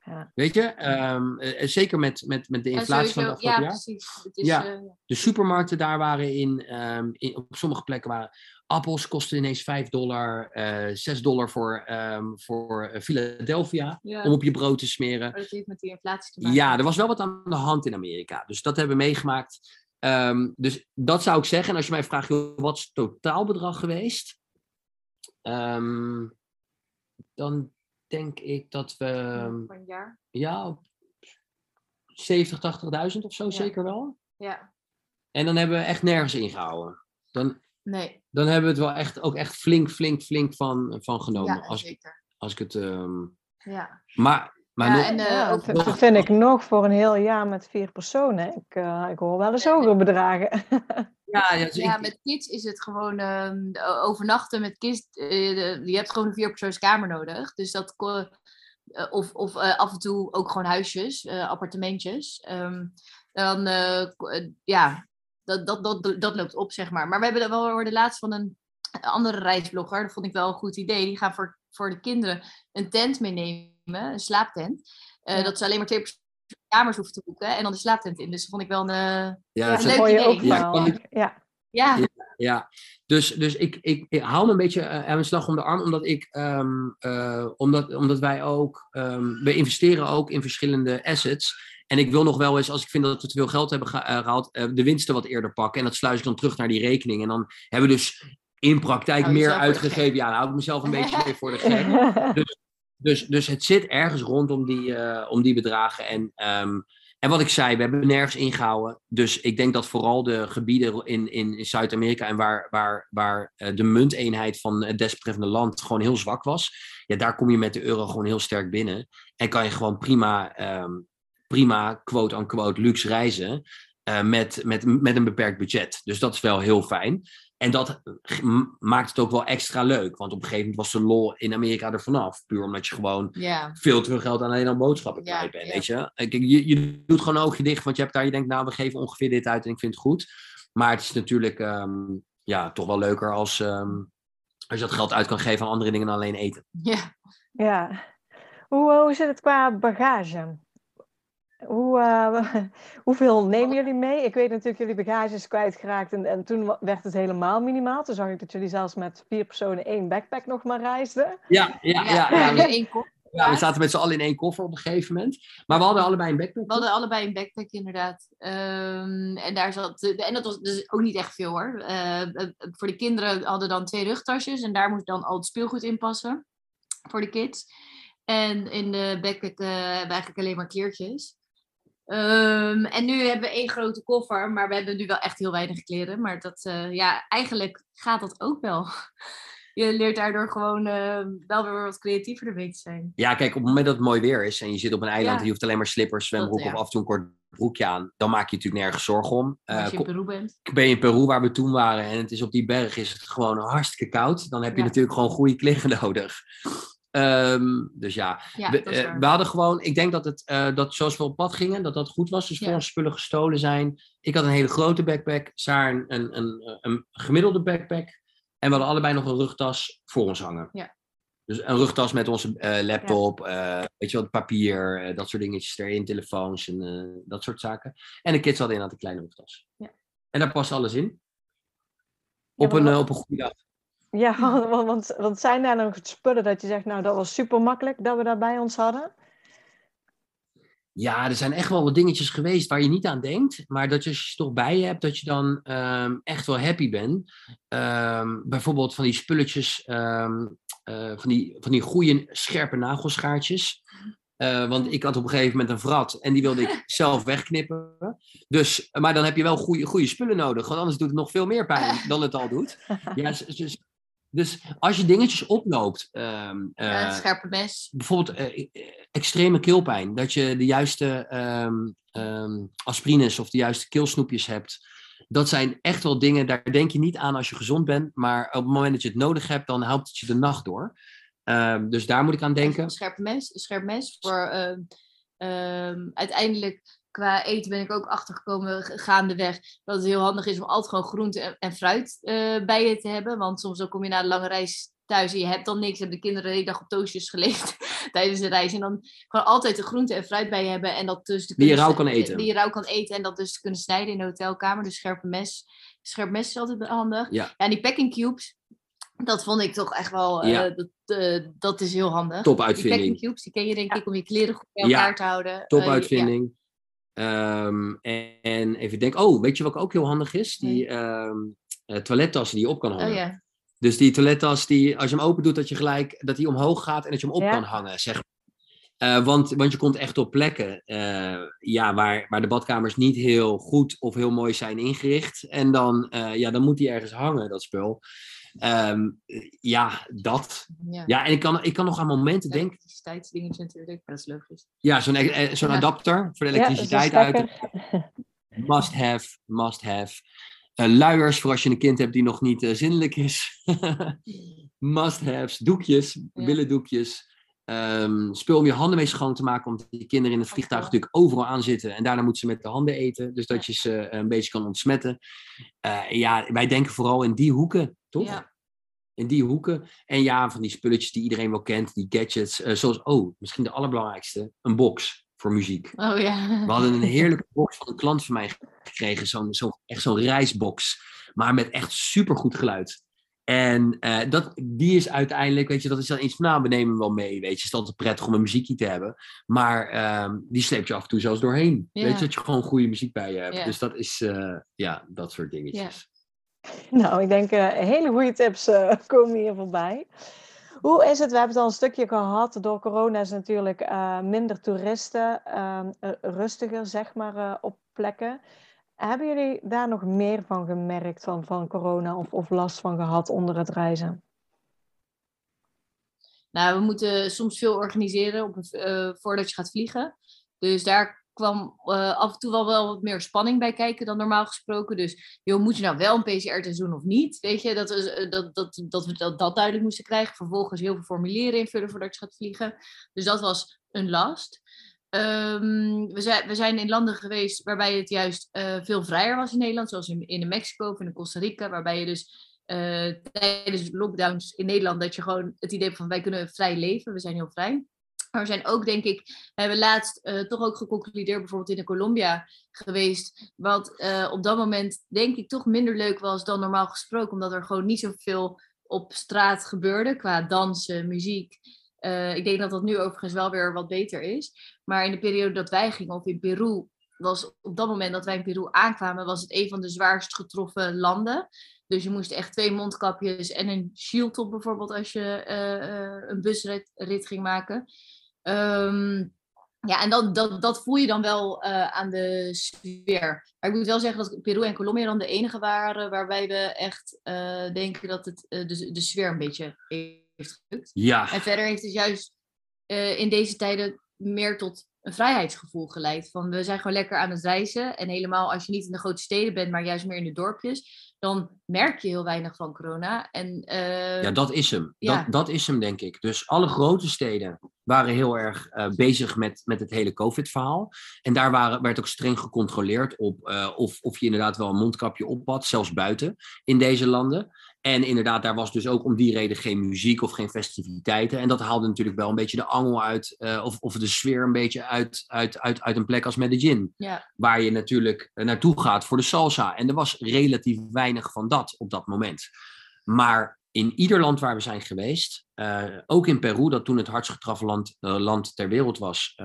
Ja. Weet je, um, uh, zeker met, met, met de inflatie van het afgelopen ja, jaar. Precies. Het is, ja, uh, de supermarkten daar waren in, um, in, op sommige plekken waren appels kosten ineens 5 dollar, uh, 6 dollar voor, um, voor Philadelphia ja. om op je brood te smeren. Maar dat heeft met die inflatie te maken. Ja, er was wel wat aan de hand in Amerika. Dus dat hebben we meegemaakt. Um, dus dat zou ik zeggen. En als je mij vraagt, wat is het totaalbedrag geweest? ehm, dan denk ik dat we, een jaar. ja, op 70, 80.000 of zo Ja. zeker wel. Ja. En dan hebben we echt nergens ingehouden. Dan, Nee. dan hebben we het wel echt, ook echt flink, flink, flink van, van genomen. Ja, als, zeker. als ik het. ehm, Ja. maar maar Ja, nog- en, eh, ook- vind ik nog voor een heel jaar met vier personen. Ik, eh, ik hoor wel eens hogere bedragen. ja, ja, dus Ja, ik- met kids is het gewoon ehm, overnachten met kids. eh, je hebt gewoon een vierpersoonskamer nodig. Dus dat eh, of of eh, af en toe ook gewoon huisjes, eh, appartementjes. Ehm, dan ja, dat, dat, dat, dat loopt op, zeg maar. Maar we hebben wel hoorde laatst van een andere reisblogger. Dat vond ik wel een goed idee. Die gaan voor, voor de kinderen een tent meenemen, een slaaptent. Eh, Ja. Dat ze alleen maar twee kamers hoeven te boeken en dan de slaaptent in. Dus dat vond ik wel een. eh, ja, een leuk idee. ook Ja, ik- Ja. ja, Ja, dus, dus ik, ik, ik hou me een beetje eh, aan mijn slag om de arm, omdat, ik, ehm, eh, omdat, omdat wij ook, ehm, we investeren ook in verschillende assets. En ik wil nog wel eens, als ik vind dat we te veel geld hebben eh, gehaald, eh, de winsten wat eerder pakken. En dat sluis ik dan terug naar die rekening. En dan hebben we dus in praktijk meer uitgegeven. Ja, dan hou ik mezelf een beetje mee voor de gek. Dus, dus het zit ergens rondom die, eh, om die bedragen. En, ehm, en wat ik zei, we hebben nergens ingehouden. Dus ik denk dat vooral de gebieden in, in, in Zuid-Amerika en waar, waar, waar de munteenheid van het desbetreffende land gewoon heel zwak was. Ja, daar kom je met de euro gewoon heel sterk binnen. En kan je gewoon prima, ehm, prima quote-unquote luxe reizen. eh, met, met, met een beperkt budget. Dus dat is wel heel fijn. En dat maakt het ook wel extra leuk. Want op een gegeven moment was de lol in Amerika er vanaf. Puur omdat je gewoon ja. veel te veel geld aan alleen al boodschappen kwijt bent. Weet je? Kijk, je, je doet gewoon een oogje dicht, want je hebt daar, je denkt, nou, we geven ongeveer dit uit en ik vind het goed. Maar het is natuurlijk ehm, ja, toch wel leuker als, ehm, als je dat geld uit kan geven aan andere dingen dan alleen eten. Ja. Ja. Hoe, eh, hoe zit het qua bagage? Hoe, eh, hoeveel nemen jullie mee? Ik weet natuurlijk, jullie bagage is kwijtgeraakt en, en toen werd het helemaal minimaal. Toen zag ik dat jullie zelfs met vier personen één backpack nog maar reisden. Ja, ja, ja. Ja, we, ja, we zaten met z'n allen in één koffer op een gegeven moment. Maar we hadden allebei een backpack. We hadden allebei een backpack inderdaad. Ehm, en daar zat, en dat was dus ook niet echt veel hoor. Eh, eh, voor de kinderen hadden dan twee rugtasjes en daar moest dan al het speelgoed in passen. Voor de kids. En in de backpack eh, hebben we eigenlijk alleen maar kleertjes. Ehm, en nu hebben we één grote koffer, maar we hebben nu wel echt heel weinig kleren. Maar dat, eh, ja, eigenlijk gaat dat ook wel. Je leert daardoor gewoon eh, wel weer wat creatiever ermee te zijn. Ja, kijk, op het moment dat het mooi weer is en je zit op een eiland Ja. en je hoeft alleen maar slippers, zwembroek ja. of af en toe een kort broekje aan, dan maak je natuurlijk nergens zorgen om. Als je Eh, in Peru bent. ben je in Peru waar we toen waren en het is op die berg is het gewoon hartstikke koud, dan heb je Ja. natuurlijk gewoon goede kleren nodig. Ehm, dus ja, we, eh, we hadden gewoon, ik denk dat het, eh, dat zoals we op pad gingen, dat dat goed was. Dus voor Ja. ons spullen gestolen zijn. Ik had een hele grote backpack, Saar een, een, een, een gemiddelde backpack. En we hadden allebei nog een rugtas voor ons hangen. Ja. Dus een rugtas met onze eh, laptop, weet je wat, papier, dat soort dingetjes erin, telefoons en dat soort zaken. En de kids hadden inderdaad een kleine rugtas. Ja. En daar past alles in. Op, een, op een goede dag. Ja, want, want, want zijn daar nog spullen dat je zegt, nou dat was super makkelijk dat we dat bij ons hadden? Ja, er zijn echt wel wat dingetjes geweest waar je niet aan denkt. Maar dat je als je ze toch bij je hebt, dat je dan ehm, echt wel happy bent. Ehm, bijvoorbeeld van die spulletjes, ehm, eh, van, die, van die goede scherpe nagelschaartjes. Eh, want ik had op een gegeven moment een vrat en die wilde ik zelf wegknippen. Dus, maar dan heb je wel goede, goede spullen nodig, want anders doet het nog veel meer pijn dan het al doet. Ja, dus, als je dingetjes oploopt, ehm, Ja, eh, scherpe mes. bijvoorbeeld eh, eh, extreme keelpijn. Dat je de juiste ehm, ehm, aspirines of de juiste keelsnoepjes hebt. Dat zijn echt wel dingen, daar denk je niet aan als je gezond bent. Maar op het moment dat je het nodig hebt, dan helpt het je de nacht door. Dus daar moet ik aan denken. Een scherp mes. Scherp mes voor uiteindelijk qua eten ben ik ook achtergekomen gaandeweg dat het heel handig is om altijd gewoon groente en, en fruit eh, bij je te hebben. Want soms dan kom je na een lange reis thuis en je hebt dan niks. Hebben de kinderen de hele dag op toastjes geleefd tijdens de reis. En dan gewoon altijd de groente en fruit bij je hebben. En dat dus te Die je kunnen rauw kan eten. Die je rauw kan eten en dat dus te kunnen snijden in de hotelkamer. Dus scherpe mes. Scherp mes is altijd handig. Ja. en die packing cubes. Dat vond ik toch echt wel, eh, dat, eh, dat is heel handig. Top Die packing uitvinding. cubes, die ken je denk ik om je kleren goed bij Ja. elkaar te houden. Top uitvinding. Ehm, en, en even denken, oh, weet je wat ook heel handig is? Die eh, toilettassen die je op kan hangen. Oh ja. Dus die toilettas, die, als je hem open doet, dat je gelijk dat die omhoog gaat en dat je hem op Ja. kan hangen, zeg. Eh, want, want je komt echt op plekken eh, ja, waar, waar de badkamers niet heel goed of heel mooi zijn ingericht. En dan, ja, dan moet die ergens hangen, dat spul. Ehm, ja, dat. Ja. Ja, en ik kan, ik kan nog aan momenten denken. Elektriciteitsdingetje natuurlijk, maar dat is logisch. Ja, zo'n eh, zo'n Ja. adapter voor de elektriciteit uit. Must have, must have. Eh, luiers voor als je een kind hebt die nog niet eh, zinnelijk is. must haves. Doekjes, Ja. billendoekjes. Ehm, spul om je handen mee schoon te maken, omdat die kinderen in het vliegtuig natuurlijk overal aan zitten. En daarna moeten ze met de handen eten, dus dat je ze een beetje kan ontsmetten. Eh, ja, wij denken vooral in die hoeken, toch? Ja. In die hoeken. En ja, van die spulletjes die iedereen wel kent, die gadgets. eh, zoals, oh, misschien de allerbelangrijkste, een box voor muziek. Oh ja. We hadden een heerlijke box van een klant van mij gekregen. Zo'n, zo, echt zo'n reisbox. Maar met echt supergoed geluid. En eh, dat, die is uiteindelijk, weet je, dat is dan iets van, nou, we nemen hem wel mee, weet je. Het is altijd prettig om een muziekje te hebben. Maar ehm, die sleep je af en toe zelfs doorheen. Ja. Weet je, dat je gewoon goede muziek bij je hebt. Ja. Dus dat is, eh, ja, dat soort dingetjes. Nou, ik denk eh, hele goede tips eh, komen hier voorbij. Hoe is het? We hebben het al een stukje gehad. Door corona is natuurlijk eh, minder toeristen, ehm, eh, rustiger zeg maar op plekken. Hebben jullie daar nog meer van gemerkt van, van corona of, of last van gehad onder het reizen? Nou, we moeten soms veel organiseren op, voordat je gaat vliegen. Dus daar kwam eh, af en toe wel, wel wat meer spanning bij kijken dan normaal gesproken. Dus, joh, moet je nou wel een PCR-test doen of niet? Weet je, dat, is, eh, dat, dat, dat we dat, dat duidelijk moesten krijgen. Vervolgens heel veel formulieren invullen voordat je gaat vliegen. Dus dat was een last. Ehm, we, zijn, we zijn in landen geweest waarbij het juist eh, veel vrijer was in Nederland. Zoals in, in Mexico of in Costa Rica. Waarbij je dus eh, tijdens lockdowns in Nederland dat je gewoon het idee hebt van wij kunnen vrij leven, we zijn heel vrij. Maar we zijn ook, denk ik, we hebben laatst eh, toch ook geconcludeerd, bijvoorbeeld in de Colombia geweest, wat eh, op dat moment denk ik toch minder leuk was dan normaal gesproken, omdat er gewoon niet zoveel op straat gebeurde qua dansen, muziek. Eh, ik denk dat dat nu overigens wel weer wat beter is. Maar in de periode dat wij gingen, of in Peru, was op dat moment dat wij in Peru aankwamen, was het een van de zwaarst getroffen landen. Dus je moest echt twee mondkapjes en een shield op bijvoorbeeld als je een busrit rit ging maken. Ehm, ja, en dat, dat, dat voel je dan wel eh, aan de sfeer. Maar ik moet wel zeggen dat Peru en Colombia dan de enige waren waarbij we echt eh, denken dat het eh, de, de sfeer een beetje heeft gelukt. Ja, En verder heeft het juist in deze tijden meer tot een vrijheidsgevoel geleid. Van we zijn gewoon lekker aan het reizen. En helemaal als je niet in de grote steden bent, maar juist meer in de dorpjes, dan merk je heel weinig van corona. En, eh, ja, dat is hem. ja. Dat, dat is hem, denk ik. Dus alle grote steden waren heel erg eh, bezig met, met het hele COVID-verhaal. En daar waren, werd ook streng gecontroleerd op eh, of, of je inderdaad wel een mondkapje op had, zelfs buiten in deze landen. En inderdaad, daar was dus ook om die reden geen muziek of geen festiviteiten. En dat haalde natuurlijk wel een beetje de angel uit, eh, of, of de sfeer een beetje uit, uit, uit, uit een plek als Medellin. ja, Waar je natuurlijk eh, naartoe gaat voor de salsa. En er was relatief weinig van dat op dat moment. Maar in ieder land waar we zijn geweest, eh, ook in Peru, dat toen het hardst getroffen land, land ter wereld was,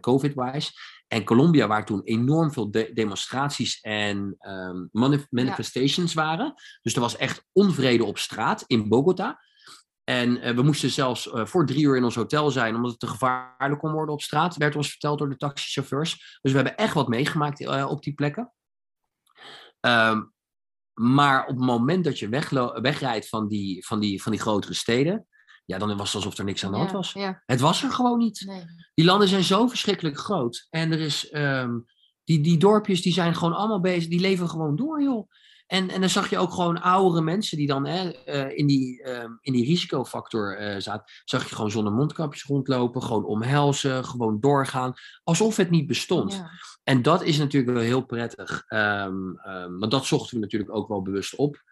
COVID-wise. En Colombia, waar toen enorm veel de- demonstraties en manif- manifestations waren. Dus er was echt onvrede op straat in Bogota. En eh, we moesten zelfs eh, voor drie uur in ons hotel zijn, omdat het te gevaarlijk kon worden op straat, werd ons verteld door de taxichauffeurs. Dus we hebben echt wat meegemaakt eh, op die plekken. Ehm, maar op het moment dat je wegrijdt van die, van, die, van die grotere steden, ja, dan was het alsof er niks aan de hand was. Het was er gewoon niet. nee. Die landen zijn zo verschrikkelijk groot. En er is, ehm, die, die dorpjes die zijn gewoon allemaal bezig, die leven gewoon door, joh. En, en dan zag je ook gewoon oudere mensen die dan hè, eh, in, die, ehm, in die risicofactor eh, zaten. Zag je gewoon zonder mondkapjes rondlopen, gewoon omhelzen, gewoon doorgaan. Alsof het niet bestond. Ja. En dat is natuurlijk wel heel prettig. ehm, ehm, want dat zochten we natuurlijk ook wel bewust op.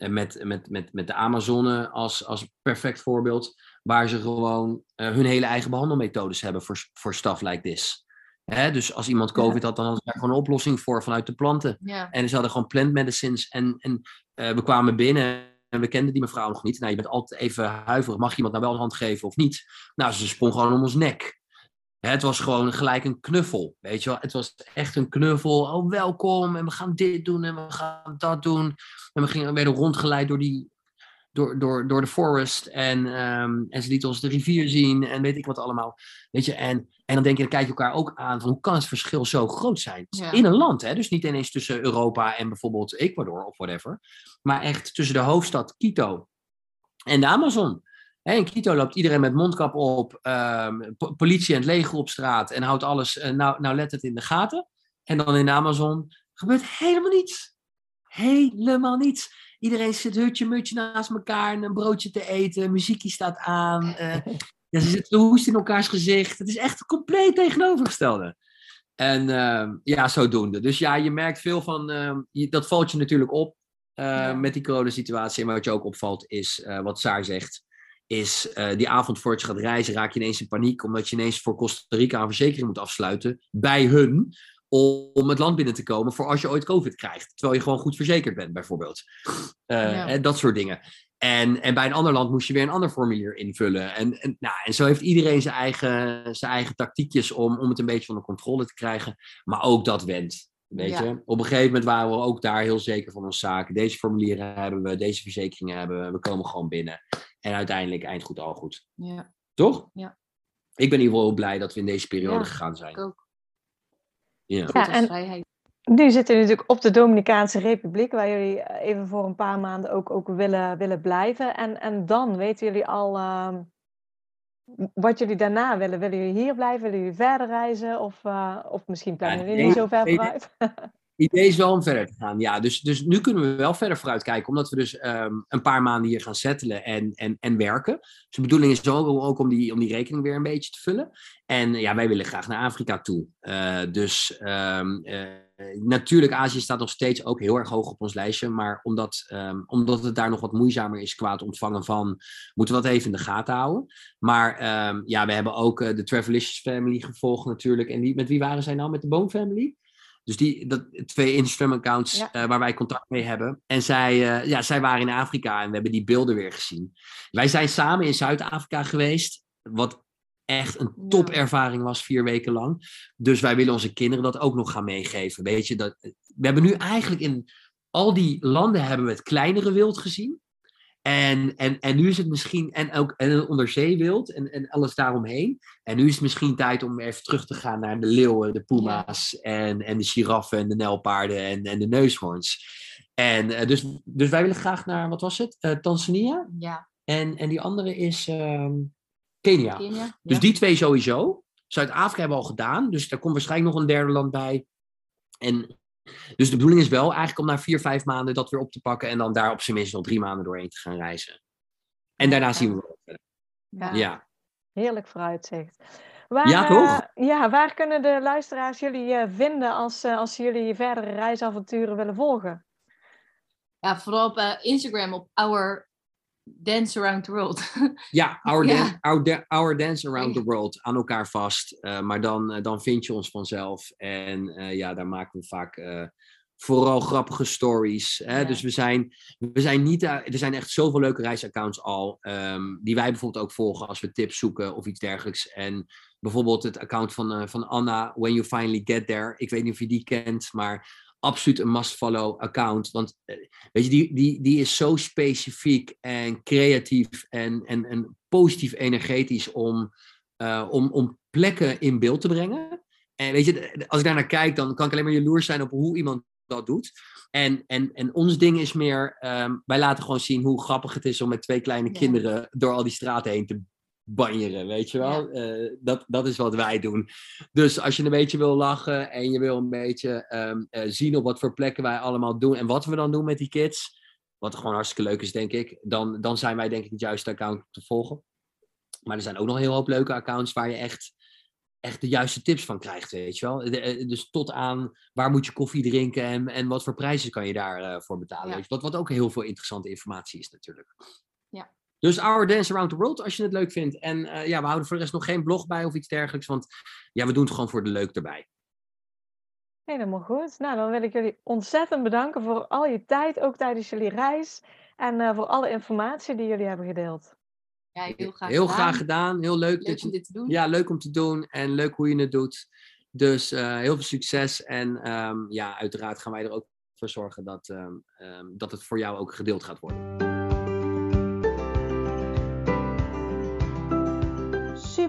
En met, met, met, met de Amazone als, als perfect voorbeeld. Waar ze gewoon eh, hun hele eigen behandelmethodes hebben voor, voor stuff like this. Hè, dus als iemand Ja. COVID had, dan hadden ze daar gewoon een oplossing voor vanuit de planten. Ja. En ze hadden gewoon plant medicines. En, en eh, we kwamen binnen en we kenden die mevrouw nog niet. Nou, je bent altijd even huiverig. Mag je iemand nou wel een hand geven of niet? Nou, ze sprong gewoon om ons nek. Het was gewoon gelijk een knuffel, weet je wel. Het was echt een knuffel. Oh, welkom en we gaan dit doen en we gaan dat doen. En we gingen, werden rondgeleid door die, door, door, door de forest. En, ehm, en ze lieten ons de rivier zien en weet ik wat allemaal. Weet je, en, en dan denk je, dan kijk je elkaar ook aan van hoe kan het verschil zo groot zijn? Ja. In een land, hè? dus niet ineens tussen Europa en bijvoorbeeld Ecuador of whatever. Maar echt tussen de hoofdstad Quito en de Amazon. In Quito loopt iedereen met mondkap op, ehm, po- politie en het leger op straat en houdt alles eh, nou, nou let het in de gaten. En dan in de Amazon gebeurt helemaal niets. Helemaal niets. Iedereen zit hutje mutje naast elkaar en een broodje te eten, muziekje staat aan. eh, ja, ze zitten te hoesten in elkaars gezicht. Het is echt compleet tegenovergestelde. En ehm, ja, zodoende. Dus ja, je merkt veel van, ehm, je- dat valt je natuurlijk op eh, Ja. met die coronasituatie. En wat je ook opvalt is, wat Saar zegt, is eh, die avond voordat je gaat reizen raak je ineens in paniek. Omdat je ineens voor Costa Rica een verzekering moet afsluiten bij hun. Om het land binnen te komen voor als je ooit COVID krijgt. Terwijl je gewoon goed verzekerd bent, bijvoorbeeld. Eh, Ja. hè, dat soort dingen. En, en bij een ander land moest je weer een ander formulier invullen. En, en, nou, en zo heeft iedereen zijn eigen, zijn eigen tactiekjes om, om het een beetje onder controle te krijgen. Maar ook dat went. Weet Ja. je? Op een gegeven moment waren we ook daar heel zeker van onze zaken. Deze formulieren hebben we, deze verzekeringen hebben we. We komen gewoon binnen. En uiteindelijk eind goed al goed. Ja, Toch? Ja. Ik ben in ieder geval heel blij dat we in deze periode Ja, gegaan zijn. ik ook. Ja. Ja, en- vrijheid. Nu zitten jullie natuurlijk op de Dominicaanse Republiek, waar jullie eh, even voor een paar maanden ook, ook willen, willen blijven. En, en dan weten jullie al ehm, wat jullie daarna willen. Willen jullie hier blijven? Willen jullie verder reizen? Of, eh, of misschien plannen Ja, jullie niet zo ver vooruit? idee is wel om verder te gaan. Ja, dus, dus nu kunnen we wel verder vooruit kijken, omdat we dus ehm, een paar maanden hier gaan settelen en, en, en werken. Dus de bedoeling is ook, ook om, die, om die rekening weer een beetje te vullen. En ja, wij willen graag naar Afrika toe. Eh, dus ehm, eh, natuurlijk, Azië staat nog steeds ook heel erg hoog op ons lijstje. Maar omdat, ehm, omdat het daar nog wat moeizamer is qua het ontvangen van, moeten we dat even in de gaten houden. Maar ja, we hebben ook eh, de Travelicious Family gevolgd natuurlijk. En die, met wie waren zij nou? Met de Bone Family? Dus die dat, twee Instagram-accounts Ja. eh, waar wij contact mee hebben. En zij, eh, ja, zij waren in Afrika en we hebben die beelden weer gezien. Wij zijn samen in Zuid-Afrika geweest. Wat echt een topervaring was, vier weken lang. Dus wij willen onze kinderen dat ook nog gaan meegeven. Weet je, dat, we hebben nu eigenlijk in al die landen hebben we het kleinere wild gezien. En, en, en nu is het misschien, en ook en onderzeewild en, en alles daaromheen. En nu is het misschien tijd om even terug te gaan naar de leeuwen, de puma's en, en de giraffen en de nijlpaarden en, en de neushoorns. En eh, dus, dus wij willen graag naar, wat was het? Eh, Tanzania. Ja, En, en die andere is ehm, Kenia. Kenia. Dus die twee sowieso. Zuid-Afrika hebben we al gedaan. Dus daar komt waarschijnlijk nog een derde land bij. En, dus de bedoeling is wel eigenlijk om na vier, vijf maanden dat weer op te pakken. En dan daar op zijn minst nog drie maanden doorheen te gaan reizen. En daarna zien we wel verder. Ja. Ja. Heerlijk vooruitzicht. Waar, Ja, toch? eh, ja, waar kunnen de luisteraars jullie eh, vinden als, eh, als ze jullie verdere reisavonturen willen volgen? Ja, vooral op Instagram op Our Dance Around the World. Ja, our, Ja. Dan- our, da- our Dance Around the World aan elkaar vast. Eh, maar dan, eh, dan vind je ons vanzelf. En eh, ja, daar maken we vaak vooral grappige stories. Hè? Ja. Dus we zijn, we zijn niet... er zijn echt zoveel leuke reisaccounts al. ehm, die wij bijvoorbeeld ook volgen als we tips zoeken of iets dergelijks. En bijvoorbeeld het account van, van Anna, When You Finally Get There. Ik weet niet of je die kent, maar absoluut een must-follow account. Want eh, weet je, die, die, die is zo specifiek en creatief en, en, en positief energetisch om, eh, om, om plekken in beeld te brengen. En weet je, als ik daar naar kijk, dan kan ik alleen maar jaloers zijn op hoe iemand dat doet. En, en, en ons ding is meer, ehm, wij laten gewoon zien hoe grappig het is om met twee kleine Ja. kinderen door al die straten heen te banjeren, weet je wel? Eh, dat, dat is wat wij doen. Dus als je een beetje wil lachen en je wil een beetje ehm, eh, zien op wat voor plekken wij allemaal doen en wat we dan doen met die kids, wat gewoon hartstikke leuk is, denk ik, dan, dan zijn wij denk ik het juiste account te volgen. Maar er zijn ook nog een heel hoop leuke accounts waar je echt, echt de juiste tips van krijgt, weet je wel. De- eh, dus tot aan waar moet je koffie drinken en, en wat voor prijzen kan je daarvoor voor betalen. Ja. Wat ook heel veel interessante informatie is natuurlijk. Dus Our Dance Around the World, als je het leuk vindt. En eh, ja, we houden voor de rest nog geen blog bij of iets dergelijks, want ja, we doen het gewoon voor de leuk erbij. Helemaal goed. Nou, dan wil ik jullie ontzettend bedanken voor al je tijd, ook tijdens jullie reis. En eh, voor alle informatie die jullie hebben gedeeld. Ja, heel graag heel gedaan. graag gedaan, heel leuk, Leuk dat om je dit te doen. Ja, leuk om te doen en leuk hoe je het doet. Dus eh, heel veel succes. En ehm, ja, uiteraard gaan wij er ook voor zorgen dat, ehm, ehm, dat het voor jou ook gedeeld gaat worden.